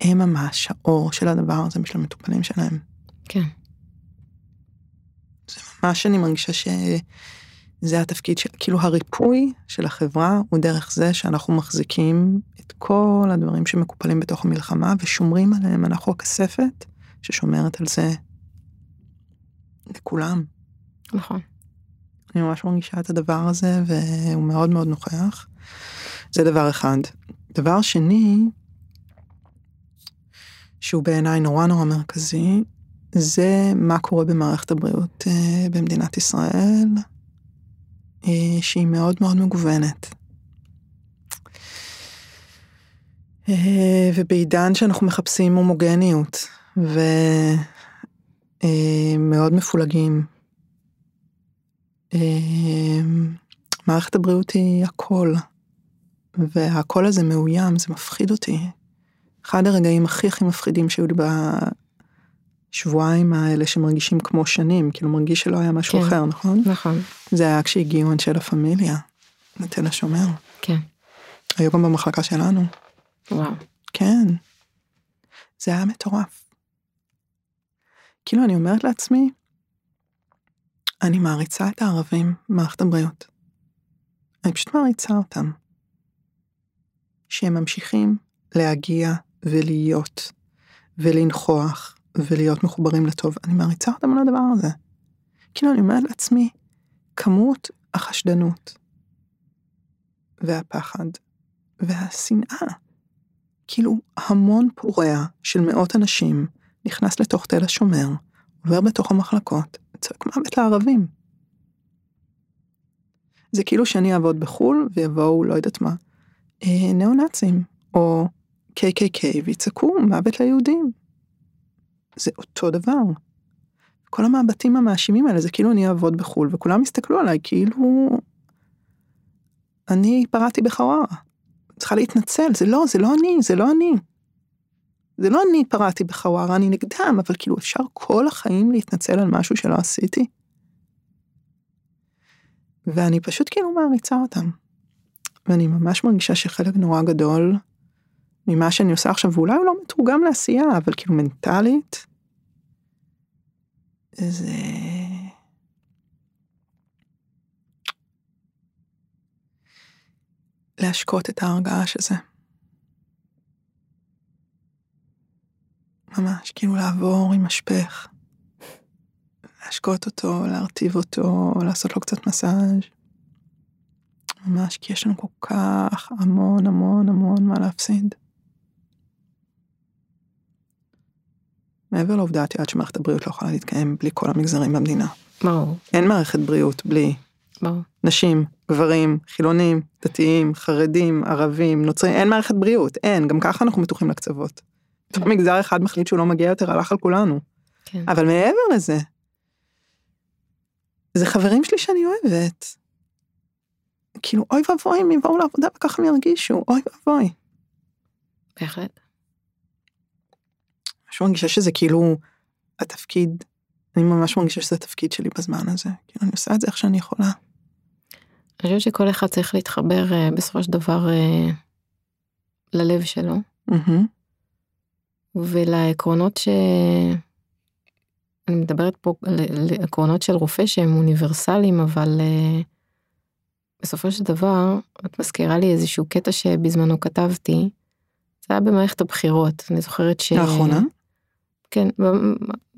הם ממש האור של הדבר הזה בשביל המטופלים שלהם.
כן.
זה ממש אני מרגישה ש... זה התפקיד של, כאילו הריפוי של החברה הוא דרך זה שאנחנו מחזיקים את כל הדברים שמקופלים בתוך המלחמה ושומרים עליהם, אנחנו הכספת ששומרת על זה לכולם.
נכון.
אני ממש מרגישה את הדבר הזה והוא מאוד מאוד נוכח. זה דבר אחד. דבר שני, שהוא בעיניי נורא נורא מרכזי, זה מה קורה במערכת הבריאות אה, במדינת ישראל, שהיא מאוד מאוד מגוונת. אה, ובעידן שאנחנו מחפשים הומוגניות ומאוד אה, מפולגים. מערכת הבריאות היא הכל, והקול הזה מאוים, זה מפחיד אותי. אחד הרגעים הכי הכי מפחידים שהיו לי השבועיים האלה שמרגישים כמו שנים, כאילו מרגיש שלא היה משהו
כן.
אחר, נכון?
נכון,
זה היה כשהגיעו אנשי לה פמיליה, לתל השומר.
כן,
היו גם במחלקה שלנו.
וואו,
כן. זה היה מטורף. כאילו, אני אומרת לעצמי, אני מעריצה את הערבים במערכת הבריאות. אני פשוט מעריצה אותם. שהם ממשיכים להגיע ולהיות, ולנכוח, ולהיות מחוברים לטוב. אני מעריצה אותם על הדבר הזה. כאילו, אני אומרת לעצמי, כמות החשדנות, והפחד, והשנאה. כאילו המון פורע של מאות אנשים נכנס לתוך תל השומר, עובר בתוך המחלקות, צועק מוות לערבים. זה כאילו שאני אעבוד בחו"ל ויבואו, לא יודעת מה, אה, ניאו-נאצים, או KKK, ויצעקו מוות ליהודים. זה אותו דבר. כל המבטים המאשימים האלה זה כאילו אני אעבוד בחו"ל, וכולם הסתכלו עליי כאילו אני פרעתי בחווארה. צריכה להתנצל, זה לא, זה לא אני, זה לא אני. זה לא אני פרעתי בחווארה, אני נגדם, אבל כאילו אפשר כל החיים להתנצל על משהו שלא עשיתי? ואני פשוט כאילו מעריצה אותם. ואני ממש מרגישה שחלק נורא גדול ממה שאני עושה עכשיו, ואולי הוא לא מתורגם לעשייה, אבל כאילו מנטלית, זה... להשקות את ההר געש הזה. ממש, כאילו לעבור עם משפך. להשקות אותו, להרטיב אותו, לעשות לו קצת מסאז'. ממש, כי יש לנו כל כך המון המון המון מה להפסיד. מעבר לעובדה, את יודעת שמערכת הבריאות לא יכולה להתקיים בלי כל המגזרים במדינה.
ברור,
אין מערכת בריאות בלי
ברור,
נשים, גברים, חילונים, דתיים, חרדים, ערבים, נוצרים, אין מערכת בריאות, אין, גם ככה אנחנו מתוחים לקצוות. פתאום מגזר אחד מחליט שהוא לא מגיע יותר, הלך על כולנו.
כן,
אבל מעבר לזה, זה חברים שלי שאני אוהבת. כאילו, אוי ואבוי אם יבואו לעבודה וככה הם ירגישו, אוי ואבוי.
בהחלט,
ממש מרגישה שזה כאילו התפקיד, אני ממש מרגישה שזה התפקיד שלי בזמן הזה. כאילו, אני עושה את זה איך שאני יכולה.
אני חושבת שכל אחד צריך להתחבר אה, בסופו של דבר אה, ללב שלו
מהמם,
ולעקרונות ש... אני מדברת פה על עקרונות של רופא שהם אוניברסליים אבל אה, בסופו של דבר את מזכירה לי איזשהו קטע שבזמנו כתבתי. זה היה במערכת הבחירות אני זוכרת ש...
לאחרונה?
כן,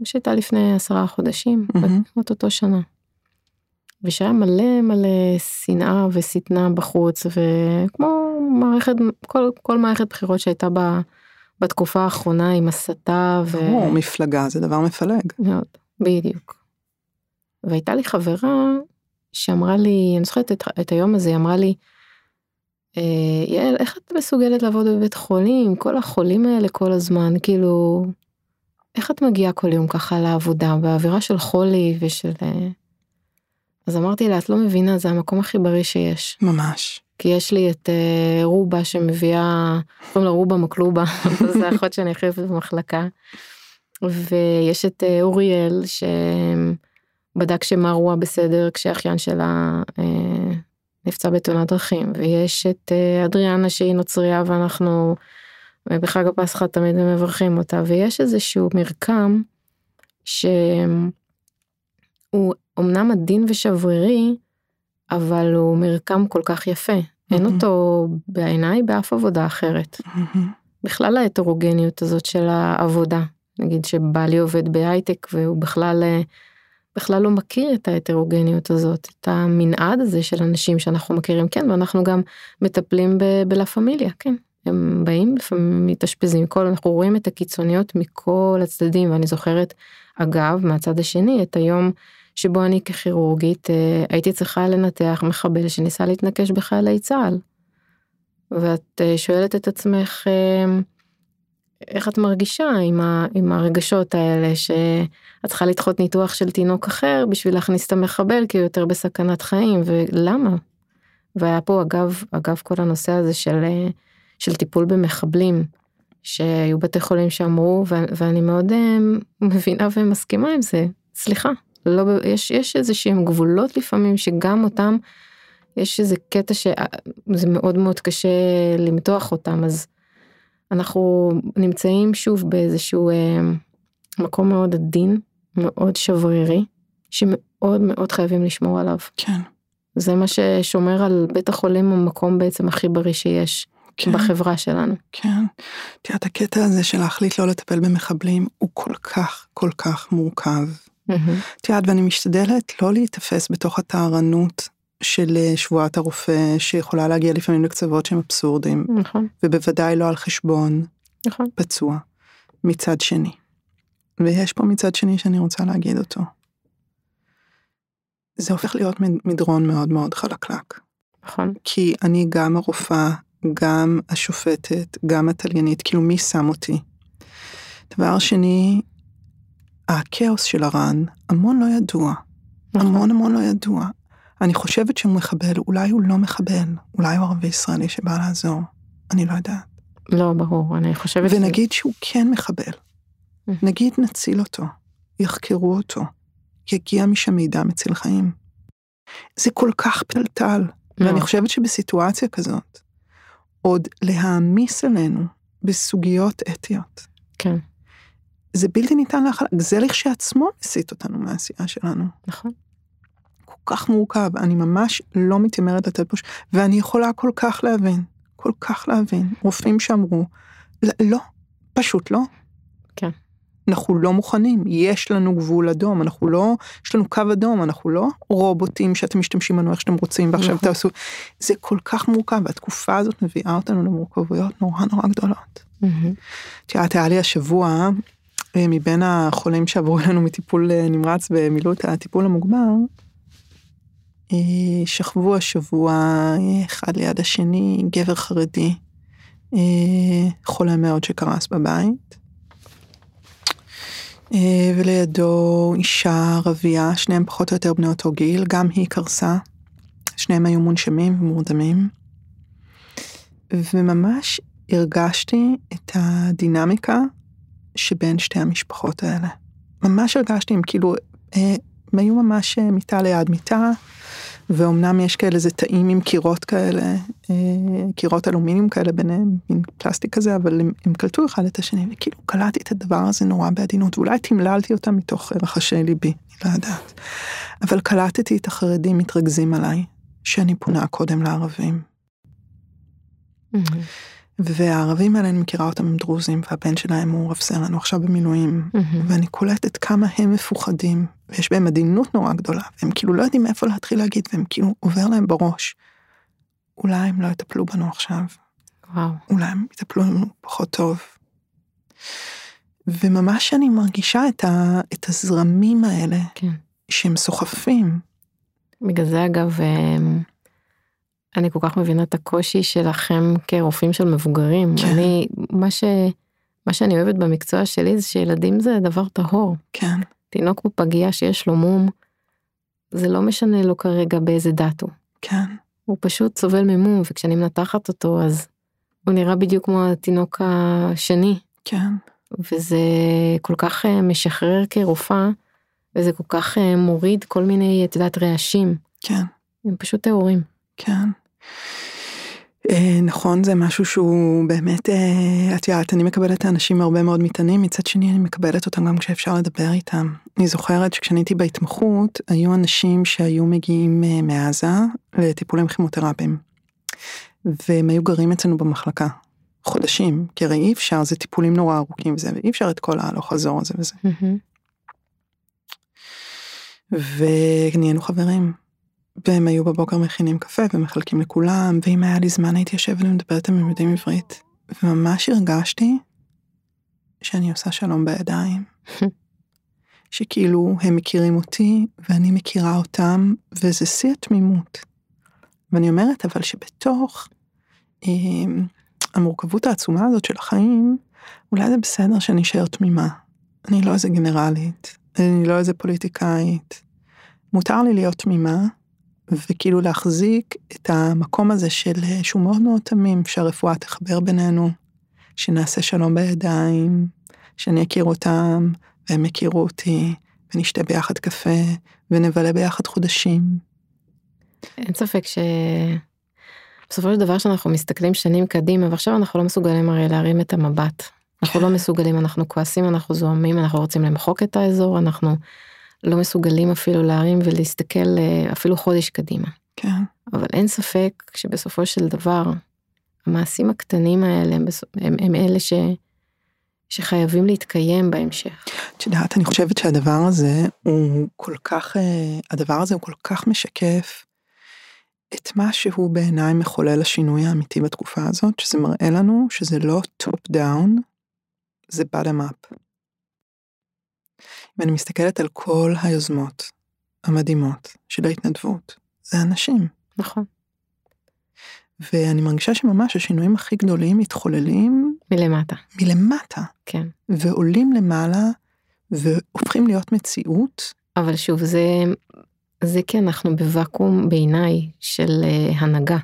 שהייתה לפני עשרה חודשים,
מהמם.
בת אותו שנה. ושהיה מלא מלא שנאה ושטנה בחוץ, וכמו מערכת, כל, כל מערכת בחירות שהייתה בה בתקופה האחרונה עם הסתה ו...
ברור, מפלגה זה דבר מפלג.
מאוד, בדיוק. והייתה לי חברה שאמרה לי, אני זוכרת את, את היום הזה, היא אמרה לי, "אה, יעל, איך את מסוגלת לעבוד בבית חולים, כל החולים האלה כל הזמן, כאילו, איך את מגיעה כל יום ככה לעבודה, באווירה של חולי ושל... אה?" אז אמרתי לה, את לא מבינה, זה המקום הכי בריא שיש.
ממש.
כי יש לי את אה, רובה שמביאה, קוראים לה רובה מקלובה, זה האחות שאני הכי אוהבת במחלקה. ויש את אה, אוריאל שבדק שמרווה בסדר כשאחיין שלה אה, נפצע בתאונת דרכים, ויש את אה, אדריאנה שהיא נוצריה ואנחנו אה, בחג הפסחא תמיד מברכים אותה, ויש איזשהו מרקם שהוא אמנם עדין ושברירי, אבל הוא מרקם כל כך יפה. אין
מהמם.
אותו בעיניי באף עבודה אחרת.
מהמם.
בכלל ההטרוגניות הזאת של העבודה. נגיד שבעלי עובד בהייטק והוא בכלל אה, בכלל לא מכיר את ההטרוגניות הזאת, את המנעד הזה של אנשים שאנחנו מכירים, כן, ואנחנו גם מטפלים ב- בלה פמיליה, כן. הם באים לפעמים מתאשפזים, כל, אנחנו רואים את הקיצוניות מכל הצדדים, ואני זוכרת, אגב, מהצד השני, את היום שבו אני ככירורגית אה, הייתי צריכה לנתח מחבל שניסה להתנקש בחיילי צה"ל. ואת אה, שואלת את עצמך, אה, איך את מרגישה עם, ה, עם הרגשות האלה שאת צריכה לדחות ניתוח של תינוק אחר בשביל להכניס את המחבל כי הוא יותר בסכנת חיים ולמה. והיה פה אגב אגב כל הנושא הזה של, של טיפול במחבלים שהיו בתי חולים שאמרו, ו- ואני מאוד אה, מבינה ומסכימה עם זה, סליחה, לא, יש, יש איזה שהם גבולות לפעמים שגם אותם, יש איזה קטע שזה מאוד מאוד קשה למתוח אותם, אז אנחנו נמצאים שוב באיזשהו אה, מקום מאוד עדין, מאוד שברירי, שמאוד מאוד חייבים לשמור עליו.
כן.
זה מה ששומר על בית החולים המקום בעצם הכי בריא שיש
כן.
בחברה שלנו.
כן. את יודעת, הקטע הזה של להחליט לא לטפל במחבלים הוא כל כך, כל כך מורכב. את יודעת, ואני משתדלת לא להיתפס בתוך הטהרנות של אה, שבועת הרופא, שיכולה להגיע לפעמים לקצוות שהם אבסורדים,
נכון,
ובוודאי לא על חשבון
נכון.
פצוע, מצד שני. ויש פה מצד שני שאני רוצה להגיד אותו. זה הופך להיות מד- מדרון מאוד מאוד חלקלק.
נכון,
כי אני גם הרופאה, גם השופטת, גם התליינית, כאילו מי שם אותי? דבר שני, הכאוס של הרן, המון לא ידוע.
נכון.
המון המון לא ידוע. אני חושבת שהוא מחבל, אולי הוא לא מחבל, אולי הוא ערבי ישראלי שבא לעזור, אני לא יודעת.
לא, ברור, אני חושבת...
ונגיד שהוא כן מחבל, נגיד נציל אותו, יחקרו אותו, יגיע משם מידע מציל חיים. זה כל כך פלטל, ואני
מאוד.
חושבת שבסיטואציה כזאת, עוד להעמיס עלינו בסוגיות אתיות,
כן, זה
בלתי ניתן להכלה, זה לכשעצמו מסיט אותנו מהעשייה שלנו.
נכון,
כל כך מורכב, אני ממש לא מתיימרת לתת פה, ואני יכולה כל כך להבין, כל כך להבין, רופאים שאמרו, "לא, לא, פשוט לא.
כן.
אנחנו לא מוכנים, יש לנו גבול אדום, אנחנו לא, יש לנו קו אדום, אנחנו לא רובוטים שאתם משתמשים בנו איך שאתם רוצים ועכשיו
נכון.
תעשו, זה כל כך מורכב, והתקופה הזאת מביאה אותנו למורכבויות נורא נורא גדולות. את יודעת, היה לי השבוע, אה, מבין החולים שעברו אלינו מטיפול אה, נמרץ ומילאו את הטיפול המוגבר, אה, שכבו השבוע אחד ליד השני, גבר חרדי, חולה מאוד שקרס בבית. אה, ולידו אישה ערבייה, שניהם פחות או יותר בני אותו גיל, גם היא קרסה. שניהם היו מונשמים ומורדמים. וממש הרגשתי את הדינמיקה שבין שתי המשפחות האלה. ממש הרגשתי, הם כאילו, אה, הם היו ממש אה, מיטה ליד מיטה, ואומנם יש כאלה איזה תאים עם קירות כאלה, אה, קירות אלומיניום כאלה ביניהם, מין פלסטיק כזה, אבל הם, הם קלטו אחד את השני, וכאילו קלטתי את הדבר הזה נורא בעדינות, ואולי תמללתי אותם מתוך רחשי ליבי, אני לא יודעת. אבל קלטתי את החרדים מתרכזים עליי, שאני פונה קודם לערבים.
מהמם.
והערבים האלה, אני מכירה אותם הם דרוזים, והבן שלהם הוא רב סרן, הוא עכשיו במילואים,
מהמם.
ואני קולטת כמה הם מפוחדים, ויש בהם עדינות נורא גדולה, והם כאילו לא יודעים מאיפה להתחיל להגיד, והם כאילו עובר להם בראש. אולי הם לא יטפלו בנו עכשיו,
וואו,
אולי הם יטפלו לנו פחות טוב. וממש אני מרגישה את, ה, את הזרמים האלה,
כן.
שהם סוחפים.
בגלל זה אגב, אמ, אני כל כך מבינה את הקושי שלכם כרופאים של מבוגרים.
כן.
אני, מה ש... מה שאני אוהבת במקצוע שלי זה שילדים זה דבר טהור.
כן,
תינוק בפגייה שיש לו מום, זה לא משנה לו כרגע באיזה דת הוא.
כן,
הוא פשוט סובל ממום, וכשאני מנתחת אותו אז הוא נראה בדיוק כמו התינוק השני,
כן,
וזה כל כך אה, משחרר כרופאה, וזה כל כך אה, מוריד כל מיני, את יודעת, רעשים.
כן.
הם פשוט טהורים.
כן. אה, נכון, זה משהו שהוא באמת, אה, את יודעת, אני מקבלת את האנשים הרבה מאוד מטענים, מצד שני אני מקבלת אותם גם כשאפשר לדבר איתם. אני זוכרת שכשאני הייתי בהתמחות, היו אנשים שהיו מגיעים אה, מעזה לטיפולים כימותרפיים. והם היו גרים אצלנו במחלקה. חודשים, כי הרי אי אפשר, זה טיפולים נורא ארוכים וזה, ואי אפשר את כל ההלוך חזור הזה וזה. ונהיינו חברים. והם היו בבוקר מכינים קפה ומחלקים לכולם, ואם היה לי זמן הייתי יושבת ומדברת הם יודעים עברית. וממש הרגשתי שאני עושה שלום בידיים. שכאילו הם מכירים אותי ואני מכירה אותם, וזה שיא התמימות. ואני אומרת אבל שבתוך אה, המורכבות העצומה הזאת של החיים, אולי זה בסדר שאני אשאר תמימה. אני לא איזה גנרלית, אני לא איזה פוליטיקאית. מותר לי להיות תמימה, וכאילו להחזיק את המקום הזה של שהוא מאוד מאוד תמים, שהרפואה תחבר בינינו, שנעשה שלום בידיים, שאני אכיר אותם, והם יכירו אותי, ונשתה ביחד קפה, ונבלה ביחד חודשים.
אין ספק שבסופו של דבר שאנחנו מסתכלים שנים קדימה, ועכשיו אנחנו לא מסוגלים הרי להרים את המבט. אנחנו לא מסוגלים, אנחנו כועסים, אנחנו זוהמים, אנחנו רוצים למחוק את האזור, אנחנו לא מסוגלים אפילו להרים ולהסתכל אה, אפילו חודש קדימה.
כן.
אבל אין ספק שבסופו של דבר, המעשים הקטנים האלה הם, הם, הם אלה ש, שחייבים להתקיים בהמשך.
את יודעת, אני חושבת שהדבר הזה הוא כל כך, אה, הדבר הזה הוא כל כך משקף את מה שהוא בעיניי מחולל השינוי האמיתי בתקופה הזאת, שזה מראה לנו שזה לא top down, זה bottom up. אם אני מסתכלת על כל היוזמות המדהימות של ההתנדבות, זה אנשים.
נכון.
ואני מרגישה שממש השינויים הכי גדולים מתחוללים
מלמטה.
מלמטה,
כן.
ועולים למעלה, והופכים להיות מציאות.
אבל שוב, זה, זה כי אנחנו בוואקום בעיניי של אה, הנהגה,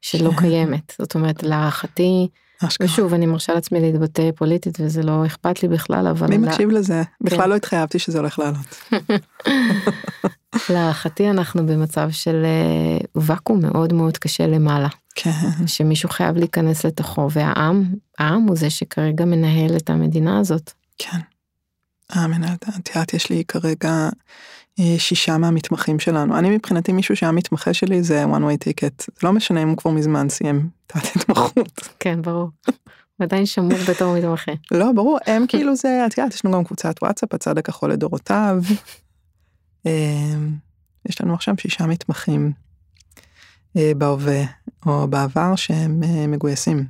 שלא
כן.
קיימת. זאת אומרת, להערכתי,
אשכרה.
ושוב, אני מרשה לעצמי להתבטא פוליטית וזה לא אכפת לי בכלל, אבל
מי
לה-
מקשיב לזה?
כן.
בכלל לא התחייבתי שזה הולך לעלות.
להערכתי אנחנו במצב של אה, ואקום מאוד מאוד קשה למעלה,
כן,
שמישהו חייב להיכנס לתוכו, והעם, העם הוא זה שכרגע מנהל את המדינה הזאת.
כן. המנהלת, את יודעת, יש לי כרגע אה, שישה מהמתמחים שלנו. אני מבחינתי מישהו שהיה מתמחה שלי זה one way ticket. לא משנה אם הוא כבר מזמן סיים את ההתמחות.
כן, ברור. הוא עדיין שמור בתור מתמחה.
לא, ברור, הם כאילו זה, את יודעת, יש לנו גם קבוצת וואטסאפ, הצד הכחול לדורותיו. אה, יש לנו עכשיו שישה מתמחים אה, בהווה או בעבר שהם אה, מגויסים.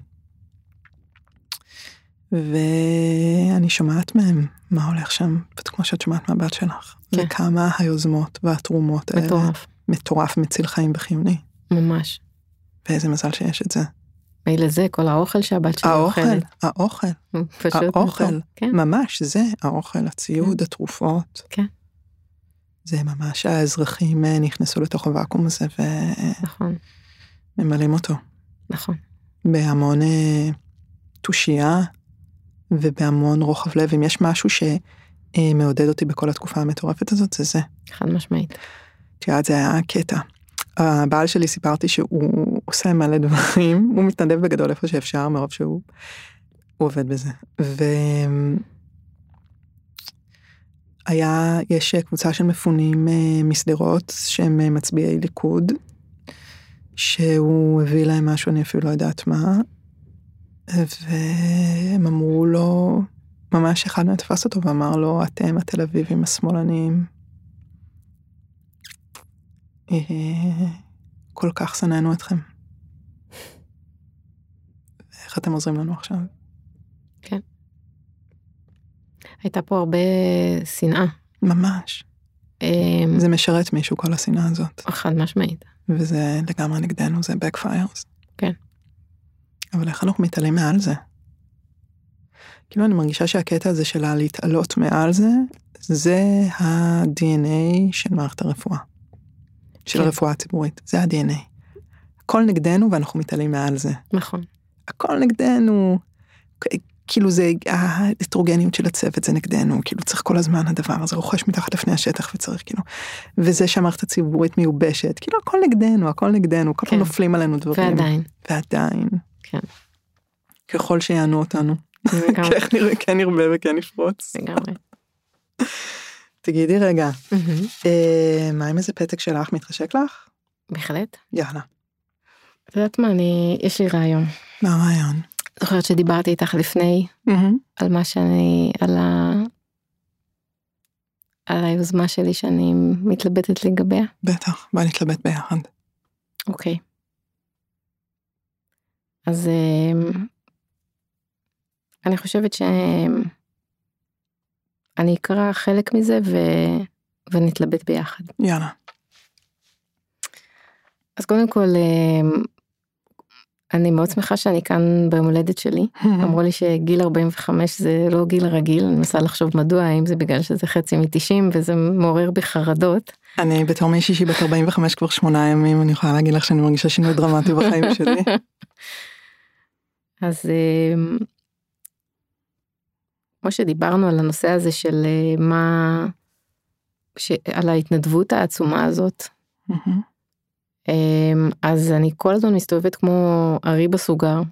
ואני שומעת מהם מה הולך שם, כמו שאת שומעת מהבת שלך.
כן.
וכמה היוזמות והתרומות האלה.
מטורף,
מטורף, מציל חיים וחיוני.
ממש.
ואיזה מזל שיש את זה.
מילא זה, כל האוכל שהבת שלי
האוכל,
אוכלת.
האוכל, האוכל.
מטורף. כן,
ממש זה האוכל, הציוד, התרופות.
כן.
זה ממש האזרחים אה, נכנסו לתוך הוואקום הזה
נכון,
וממלאים אותו
נכון.
בהמון אה, תושייה ובהמון רוחב לב. אם יש משהו שמעודד אותי בכל התקופה המטורפת הזאת, זה זה.
חד משמעית.
את יודעת, זה היה קטע. הבעל שלי סיפרתי שהוא עושה מלא דברים, הוא מתנדב בגדול איפה שאפשר, מרוב שהוא הוא עובד בזה. והיה, יש קבוצה של מפונים אה, משדרות שהם אה, מצביעי ליכוד, שהוא הביא להם משהו, אני אפילו לא יודעת מה, והם אמרו לו, ממש אחד מהם תפס אותו ואמר לו, אתם התל אביבים השמאלנים, כל כך שנאנו אתכם. איך אתם עוזרים לנו עכשיו?
הייתה פה הרבה שנאה.
ממש.
אמ,
זה משרת מישהו כל השנאה הזאת,
חד משמעית.
וזה לגמרי נגדנו, זה backfires.
כן.
אבל איך אנחנו מתעלים מעל זה? כאילו אני מרגישה שהקטע הזה של הלהתעלות מעל זה, זה ה-DNA של מערכת הרפואה. של
כן.
הרפואה הציבורית, זה ה-DNA. הכל נגדנו ואנחנו מתעלים מעל זה.
נכון.
הכל נגדנו. כאילו זה ההטרוגניות של הצוות זה נגדנו כאילו צריך כל הזמן הדבר הזה רוכש מתחת לפני השטח וצריך כאילו וזה שהמערכת הציבורית מיובשת כאילו הכל נגדנו הכל נגדנו כל פעם
כן.
נופלים עלינו דברים
ועדיין.
ועדיין
כן.
ככל שיענו אותנו. כן נראה כן נרבה וכן נפרוץ
לגמרי.
תגידי רגע
מהמם.
אה, מה עם איזה פתק שלך מתחשק לך
בהחלט.
יאללה
את יודעת מה, אני, יש לי רעיון.
מה הרעיון
זוכרת שדיברתי איתך לפני
מהמם.
על מה שאני, על ה... על היוזמה שלי שאני מתלבטת לגביה.
בטח בוא נתלבט ביחד
אוקיי. אז אמ, אני חושבת שאני אקרא חלק מזה ו... ונתלבט ביחד.
יאללה
אז קודם כל אמ, אני מאוד שמחה שאני כאן ביום הולדת שלי. אמרו לי שגיל 45 זה לא גיל רגיל, אני מנסה לחשוב מדוע, האם זה בגלל שזה חצי מ-90 וזה מעורר בי חרדות.
אני בתור מישהי שהיא בת 45 כבר שמונה ימים אני יכולה להגיד לך שאני מרגישה שינוי דרמטי בחיים שלי.
אז אמ, כמו שדיברנו על הנושא הזה של אה, מה, ש... על ההתנדבות העצומה הזאת. אמ, אז אני כל הזמן מסתובבת כמו ארי בסוגר,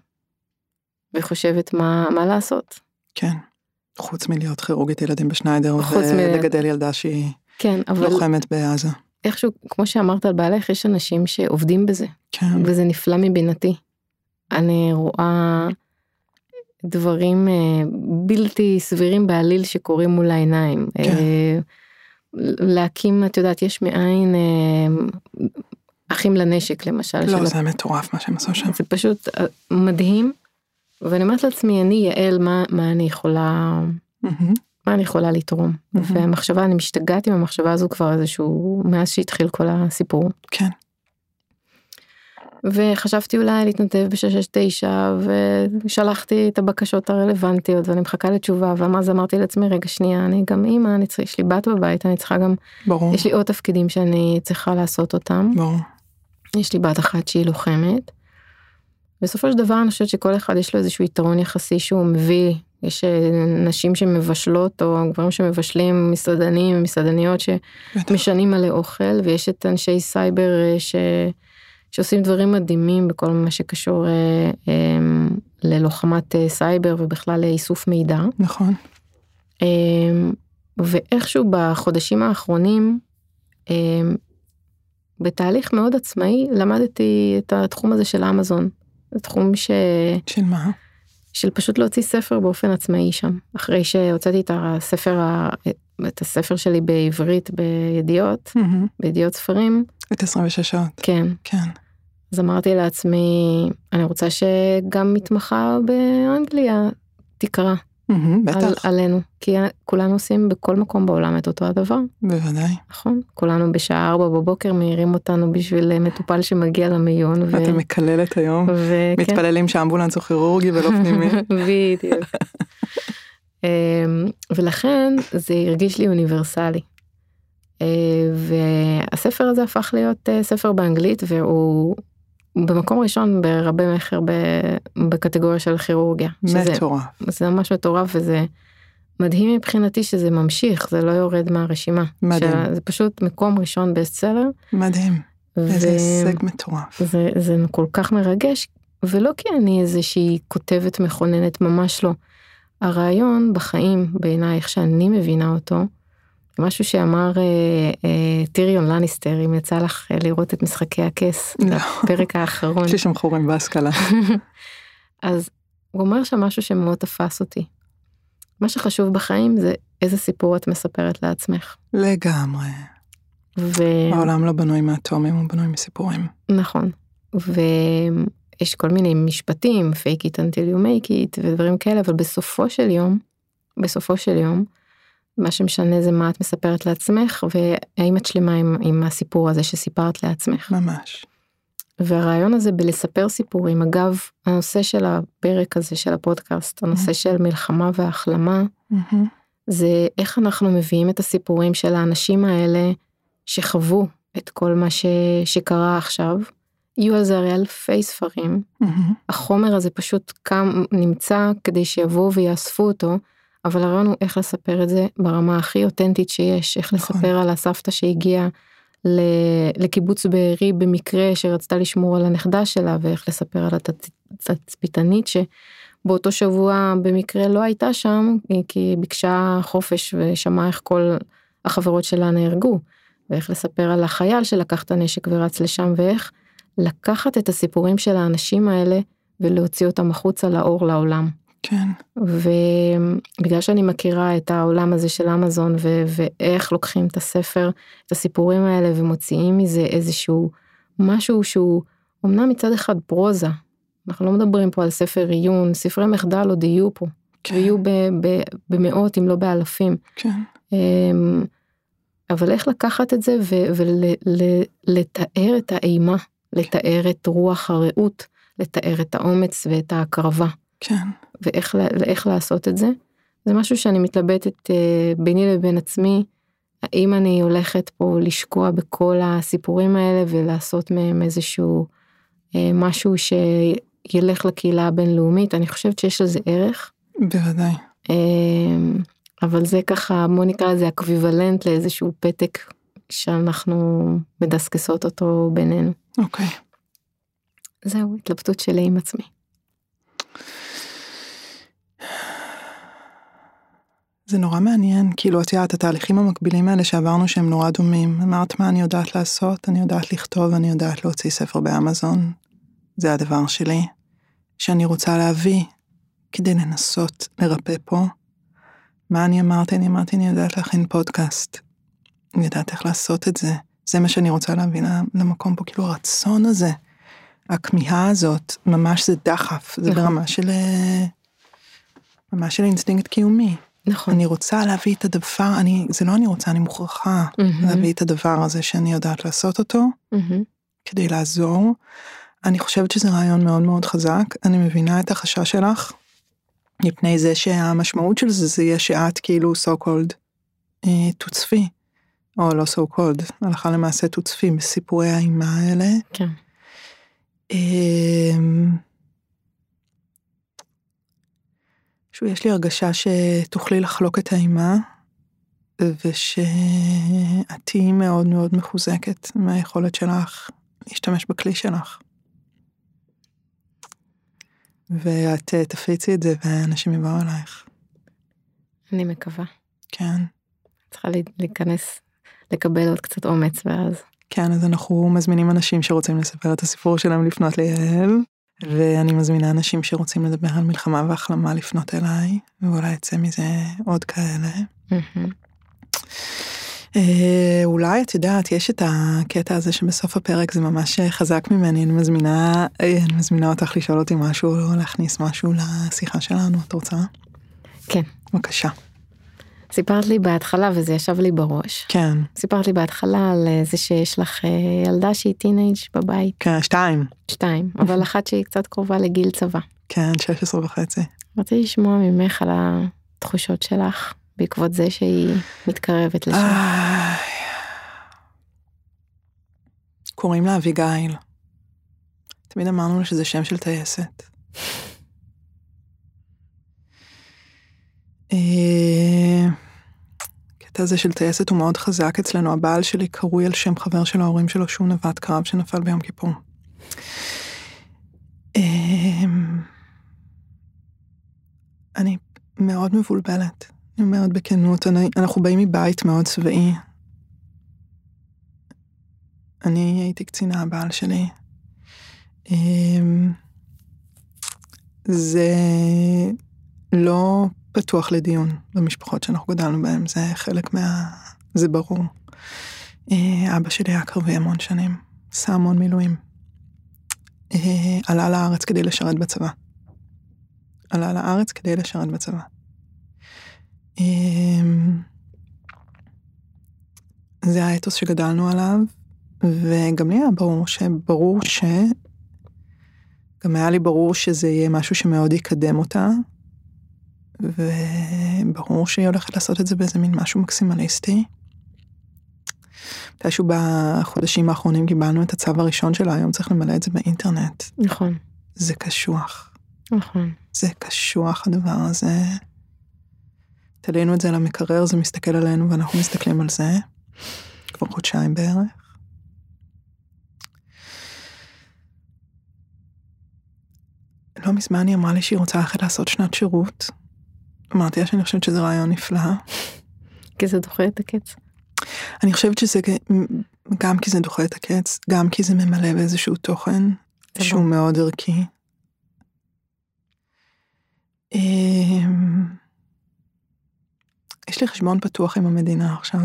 וחושבת מה, מה לעשות.
כן. חוץ מלהיות כירורגית ילדים בשניידר
חוץ מ-
ולגדל ילדה שהיא
כן, אבל
לוחמת בעזה.
איכשהו, כמו שאמרת על בעלך, יש אנשים שעובדים בזה,
כן.
וזה נפלא מבינתי. אני רואה דברים אה, בלתי סבירים בעליל שקורים מול העיניים.
כן.
אה, להקים, את יודעת, יש מאין אה, אחים לנשק למשל.
לא,
של
זה מטורף מה שהם עשו שם.
זה פשוט אה, מדהים. ואני אומרת לעצמי, אני יעל, מה, מה אני יכולה. מה אני יכולה לתרום?
מהמם.
והמחשבה, אני משתגעת עם המחשבה הזו כבר איזשהו, מאז שהתחיל כל הסיפור.
כן.
וחשבתי אולי להתנדב ב-669 ושלחתי את הבקשות הרלוונטיות ואני מחכה לתשובה ואז אמרתי לעצמי רגע שנייה אני גם אימא אני צריכה יש לי בת בבית אני צריכה גם
ברור.
יש לי עוד תפקידים שאני צריכה לעשות אותם
ברור.
יש לי בת אחת שהיא לוחמת. בסופו של דבר אני חושבת שכל אחד יש לו איזשהו יתרון יחסי שהוא מביא יש אה, נשים שמבשלות או גברים שמבשלים מסעדנים מסעדניות. שמשנים מלא אוכל ויש את אנשי סייבר אה, ש... שעושים דברים מדהימים בכל מה שקשור אה, אה, ללוחמת אה, סייבר ובכלל לאיסוף מידע.
נכון.
אה, ואיכשהו בחודשים האחרונים, אה, בתהליך מאוד עצמאי, למדתי את התחום הזה של אמזון. זה תחום ש...
של מה?
של פשוט להוציא ספר באופן עצמאי שם. אחרי שהוצאתי את הספר, ה- את הספר שלי בעברית בידיעות,
מהמם.
בידיעות ספרים,
את 26 שעות.
כן.
כן.
אז אמרתי לעצמי, אני רוצה שגם מתמחה באנגליה תקרא
מהמם,
על,
בטח.
עלינו, כי כולנו עושים בכל מקום בעולם את אותו הדבר,
בוודאי.
נכון? כולנו בשעה 4 בבוקר מעירים אותנו בשביל מטופל שמגיע למיון. ו...
אתה מקללת היום.
וכן.
מתפללים שהאמבולנס הוא כירורגי ולא פנימי.
בדיוק. אמ, ולכן זה הרגיש לי אוניברסלי. אה, והספר הזה הפך להיות אה, ספר באנגלית והוא במקום ראשון ברבי מכר בקטגוריה של כירורגיה. שזה,
מטורף.
זה ממש מטורף וזה מדהים מבחינתי שזה ממשיך זה לא יורד מהרשימה.
מדהים.
זה פשוט מקום ראשון בסלר.
מדהים. איזה הישג מטורף.
זה, זה כל כך מרגש, ולא כי אני איזושהי כותבת מכוננת, ממש לא. הרעיון בחיים, בעיניי, איך שאני מבינה אותו, משהו שאמר אה, אה, טיריון לניסטר, אם יצא לך אה, לראות את משחקי הכס,
לא.
הפרק האחרון.
יש לי שם חורים בהשכלה.
אז הוא אומר שם משהו שמאוד תפס אותי. מה שחשוב בחיים זה איזה סיפור את מספרת לעצמך.
לגמרי.
ו-
העולם לא בנוי מאטומים, הוא בנוי מסיפורים.
נכון. ויש כל מיני משפטים, fake it until you make it ודברים כאלה, אבל בסופו של יום, בסופו של יום, מה שמשנה זה מה את מספרת לעצמך, והאם את שלמה עם, עם הסיפור הזה שסיפרת לעצמך.
ממש.
והרעיון הזה בלספר סיפורים, אגב, הנושא של הפרק הזה של הפודקאסט, הנושא של מלחמה והחלמה,
מהמם.
זה איך אנחנו מביאים את הסיפורים של האנשים האלה שחוו את כל מה ש... שקרה עכשיו. יהיו על זה הרי אלפי ספרים,
מהמם.
החומר הזה פשוט קם, נמצא כדי שיבואו ויאספו אותו, אבל הרעיון הוא איך לספר את זה ברמה הכי אותנטית שיש, איך
נכון.
לספר על הסבתא שהגיעה ל- לקיבוץ בארי במקרה שרצתה לשמור על הנכדה שלה, ואיך לספר על התצ- התצפיתנית שבאותו שבוע במקרה לא הייתה שם, כי היא ביקשה חופש ושמעה איך כל החברות שלה נהרגו, ואיך לספר על החייל שלקח את הנשק ורץ לשם, ואיך לקחת את הסיפורים של האנשים האלה ולהוציא אותם החוצה לאור לעולם.
כן.
ובגלל שאני מכירה את העולם הזה של אמזון ו- ואיך לוקחים את הספר, את הסיפורים האלה ומוציאים מזה איזשהו משהו שהוא אמנם מצד אחד פרוזה, אנחנו לא מדברים פה על ספר עיון, ספרי מחדל עוד יהיו פה,
כן.
ויהיו ב- ב- במאות אם לא באלפים.
כן.
אמ, אבל איך לקחת את זה ולתאר את האימה, לתאר את רוח הרעות, לתאר את האומץ ואת ההקרבה.
כן.
ואיך ל- איך לעשות את זה. זה משהו שאני מתלבטת אה, ביני לבין עצמי, האם אני הולכת פה לשקוע בכל הסיפורים האלה ולעשות מהם איזשהו אה, משהו שילך לקהילה הבינלאומית, אני חושבת שיש לזה ערך,
בוודאי.
אמ, אבל זה ככה, בוא נקרא לזה אקוויוולנט לאיזשהו פתק שאנחנו מדסקסות אותו בינינו.
אוקיי.
זהו, התלבטות שלי עם עצמי.
זה נורא מעניין, כאילו, את יודעת, התהליכים המקבילים האלה שעברנו שהם נורא דומים. אמרת מה אני יודעת לעשות, אני יודעת לכתוב, אני יודעת להוציא ספר באמזון. זה הדבר שלי, שאני רוצה להביא כדי לנסות לרפא פה. מה אני אמרתי? אני אמרתי, אני יודעת להכין פודקאסט. אני יודעת איך לעשות את זה. זה מה שאני רוצה להביא למקום פה, כאילו הרצון הזה, הכמיהה הזאת, ממש זה דחף, זה. ברמה של... אה, ממש של אינסטינקט קיומי.
נכון.
אני רוצה להביא את הדבר, אני, זה לא אני רוצה, אני מוכרחה
מהמם,
להביא את הדבר הזה שאני יודעת לעשות אותו,
מהמם,
כדי לעזור. אני חושבת שזה רעיון מאוד מאוד חזק, אני מבינה את החשש שלך, מפני זה שהמשמעות של זה, זה יהיה שאת כאילו so called אה, תוצפי, או לא so called, הלכה למעשה תוצפי בסיפורי האימה האלה.
כן.
אמ, שוב, יש לי הרגשה שתוכלי לחלוק את האימה, ושאת תהיי מאוד מאוד מחוזקת מהיכולת שלך להשתמש בכלי שלך. ואת אה, תפיצי את זה ואנשים יבואו אלייך.
אני מקווה.
כן.
צריכה להיכנס, לקבל עוד קצת אומץ ואז.
כן, אז אנחנו מזמינים אנשים שרוצים לספר את הסיפור שלהם לפנות ליעל, ואני מזמינה אנשים שרוצים לדבר על מלחמה והחלמה לפנות אליי, ואולי יצא מזה עוד כאלה. אה, אולי את יודעת, יש את הקטע הזה שבסוף הפרק זה ממש חזק ממני, אני מזמינה, אה, אני מזמינה אותך לשאול אותי משהו או להכניס משהו לשיחה שלנו, את רוצה?
כן.
בבקשה.
סיפרת לי בהתחלה וזה ישב לי בראש.
כן,
סיפרת לי בהתחלה על אה, זה שיש לך אה, ילדה שהיא טינג' בבית,
כן, שתיים.
שתיים, אבל אחת שהיא קצת קרובה לגיל צבא.
כן, 16 וחצי.
רציתי לשמוע ממך על התחושות שלך בעקבות זה שהיא מתקרבת לשם.
קוראים לה אביגיל. תמיד אמרנו לה שזה שם של טייסת. הקטע הזה של טייסת הוא מאוד חזק אצלנו, הבעל שלי קרוי על שם חבר של ההורים שלו שהוא נווט קרב שנפל ביום כיפור. אה, אני מאוד מבולבלת. אני אומרת בכנות, אני, אנחנו באים מבית מאוד צבאי. אני הייתי קצינה, הבעל שלי. אמ, זה לא פתוח לדיון במשפחות שאנחנו גדלנו בהן, זה חלק מה... זה ברור. אה, אבא שלי היה קרבי המון שנים, עשה המון מילואים. אה, עלה לארץ כדי לשרת בצבא. עלה לארץ כדי לשרת בצבא. אמ, זה האתוס שגדלנו עליו, וגם לי היה ברור שברור ש... גם היה לי ברור שזה יהיה משהו שמאוד יקדם אותה, וברור שהיא הולכת לעשות את זה באיזה מין משהו מקסימליסטי. מתישהו בחודשים האחרונים קיבלנו את הצו הראשון שלה, היום צריך למלא את זה באינטרנט.
נכון,
זה קשוח.
נכון.
זה קשוח הדבר הזה. תלינו את זה על המקרר, זה מסתכל עלינו ואנחנו מסתכלים על זה. כבר חודשיים בערך. לא מזמן היא אמרה לי שהיא רוצה ללכת לעשות שנת שירות. אמרתי לה שאני חושבת שזה רעיון נפלא.
כי זה דוחה את הקץ.
אני חושבת שזה גם כי זה דוחה את הקץ, גם כי זה ממלא באיזשהו תוכן
זה
שהוא. מאוד ערכי. אמ, יש לי חשבון פתוח עם המדינה עכשיו,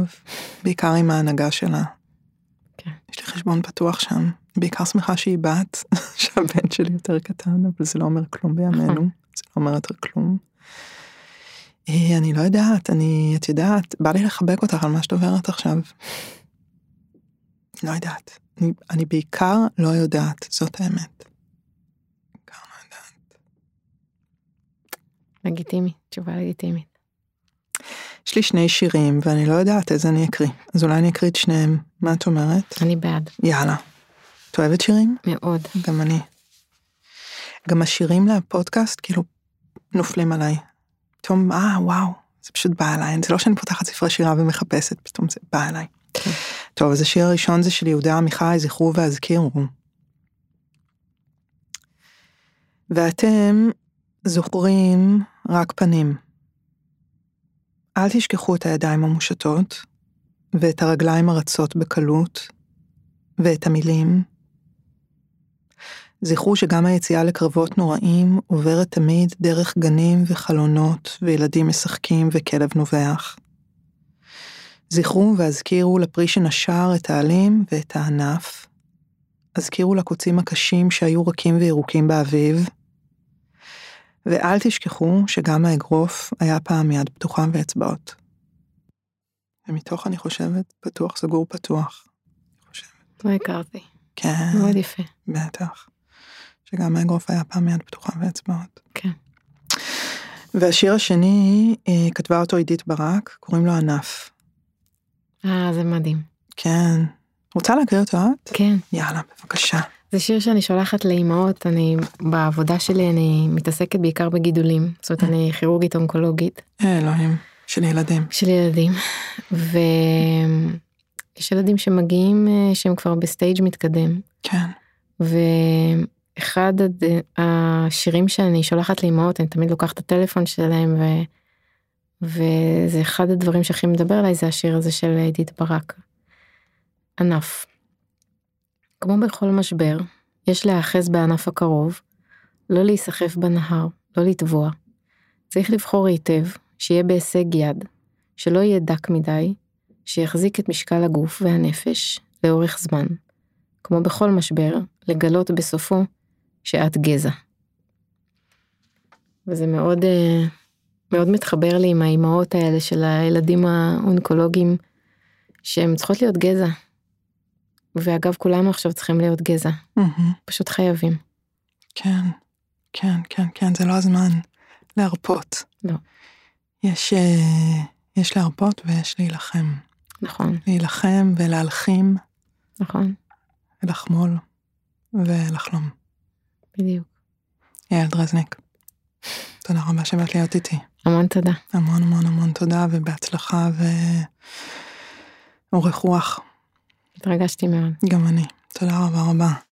בעיקר עם ההנהגה שלה.
כן.
יש לי חשבון פתוח שם, בעיקר שמחה שהיא בת, שהבן שלי יותר קטן, אבל זה לא אומר כלום בימינו,
נכון.
זה לא אומר יותר כלום. אה, אני לא יודעת, אני, את יודעת, בא לי לחבק אותך על מה שאת עוברת עכשיו. לא יודעת. אני, אני בעיקר לא יודעת, זאת האמת. בעיקר לא יודעת.
לגיטימי, תשובה לגיטימית.
יש לי שני שירים, ואני לא יודעת איזה אני אקריא. אז אולי אני אקריא את שניהם. מה את אומרת?
אני בעד,
יאללה. את אוהבת שירים?
מאוד.
גם אני. גם השירים לפודקאסט כאילו נופלים עליי. פתאום, אה, וואו, זה פשוט בא אליי, זה לא שאני פותחת ספרי שירה ומחפשת, פתאום זה בא אליי. טוב, אז השיר הראשון זה של יהודה עמיחי, זכרו והזכירו. ואתם זוכרים רק פנים. אל תשכחו את הידיים המושטות, ואת הרגליים הרצות בקלות, ואת המילים. זכרו שגם היציאה לקרבות נוראים עוברת תמיד דרך גנים וחלונות, וילדים משחקים וכלב נובח. זכרו והזכירו לפרי שנשר את העלים ואת הענף. הזכירו לקוצים הקשים שהיו רכים וירוקים באביב. ואל תשכחו שגם האגרוף היה פעם יד פתוחה ואצבעות. ומתוך, אני חושבת, פתוח סגור פתוח.
לא הכרתי.
כן.
מאוד יפה.
בטח. שגם האגרוף היה פעם יד פתוחה ואצבעות.
כן.
והשיר השני, אה, כתבה אותו עידית ברק, קוראים לו ענף.
אה, זה מדהים.
כן. רוצה להקריא אותו את?
כן.
יאללה, בבקשה.
זה שיר שאני שולחת לאימהות, אני בעבודה שלי אני מתעסקת בעיקר בגידולים, זאת אומרת אני כירורגית אונקולוגית.
אלוהים, של ילדים.
של ילדים. ויש ילדים שמגיעים אה, שהם כבר ב stage מתקדם.
כן.
ואחד הד... השירים שאני שולחת לאימהות, אני תמיד לוקחת את הטלפון שלהם ו... וזה אחד הדברים שהכי מדבר אליי זה השיר הזה של עידית ברק. ענף. כמו בכל משבר, יש להיאחז בענף הקרוב, לא להיסחף בנהר, לא לטבוע. צריך לבחור היטב, שיהיה בהישג יד, שלא יהיה דק מדי, שיחזיק את משקל הגוף והנפש לאורך זמן. כמו בכל משבר, לגלות בסופו שאת גזע. וזה מאוד, אה, מאוד מתחבר לי עם האימהות האלה של הילדים האונקולוגיים, שהם צריכות להיות גזע. ואגב, כולנו עכשיו צריכים להיות גזע.
מהמם.
פשוט חייבים.
כן, כן, כן, כן, זה לא הזמן להרפות.
לא.
יש, אה, יש להרפות ויש להילחם.
נכון,
להילחם ולהלחים
נכון,
ולחמול ולחלום.
בדיוק.
יעל דרזניק, תודה רבה שבאת להיות איתי.
המון תודה.
המון המון המון תודה ובהצלחה ואורך רוח.
התרגשתי מאוד.
גם אני. תודה רבה רבה.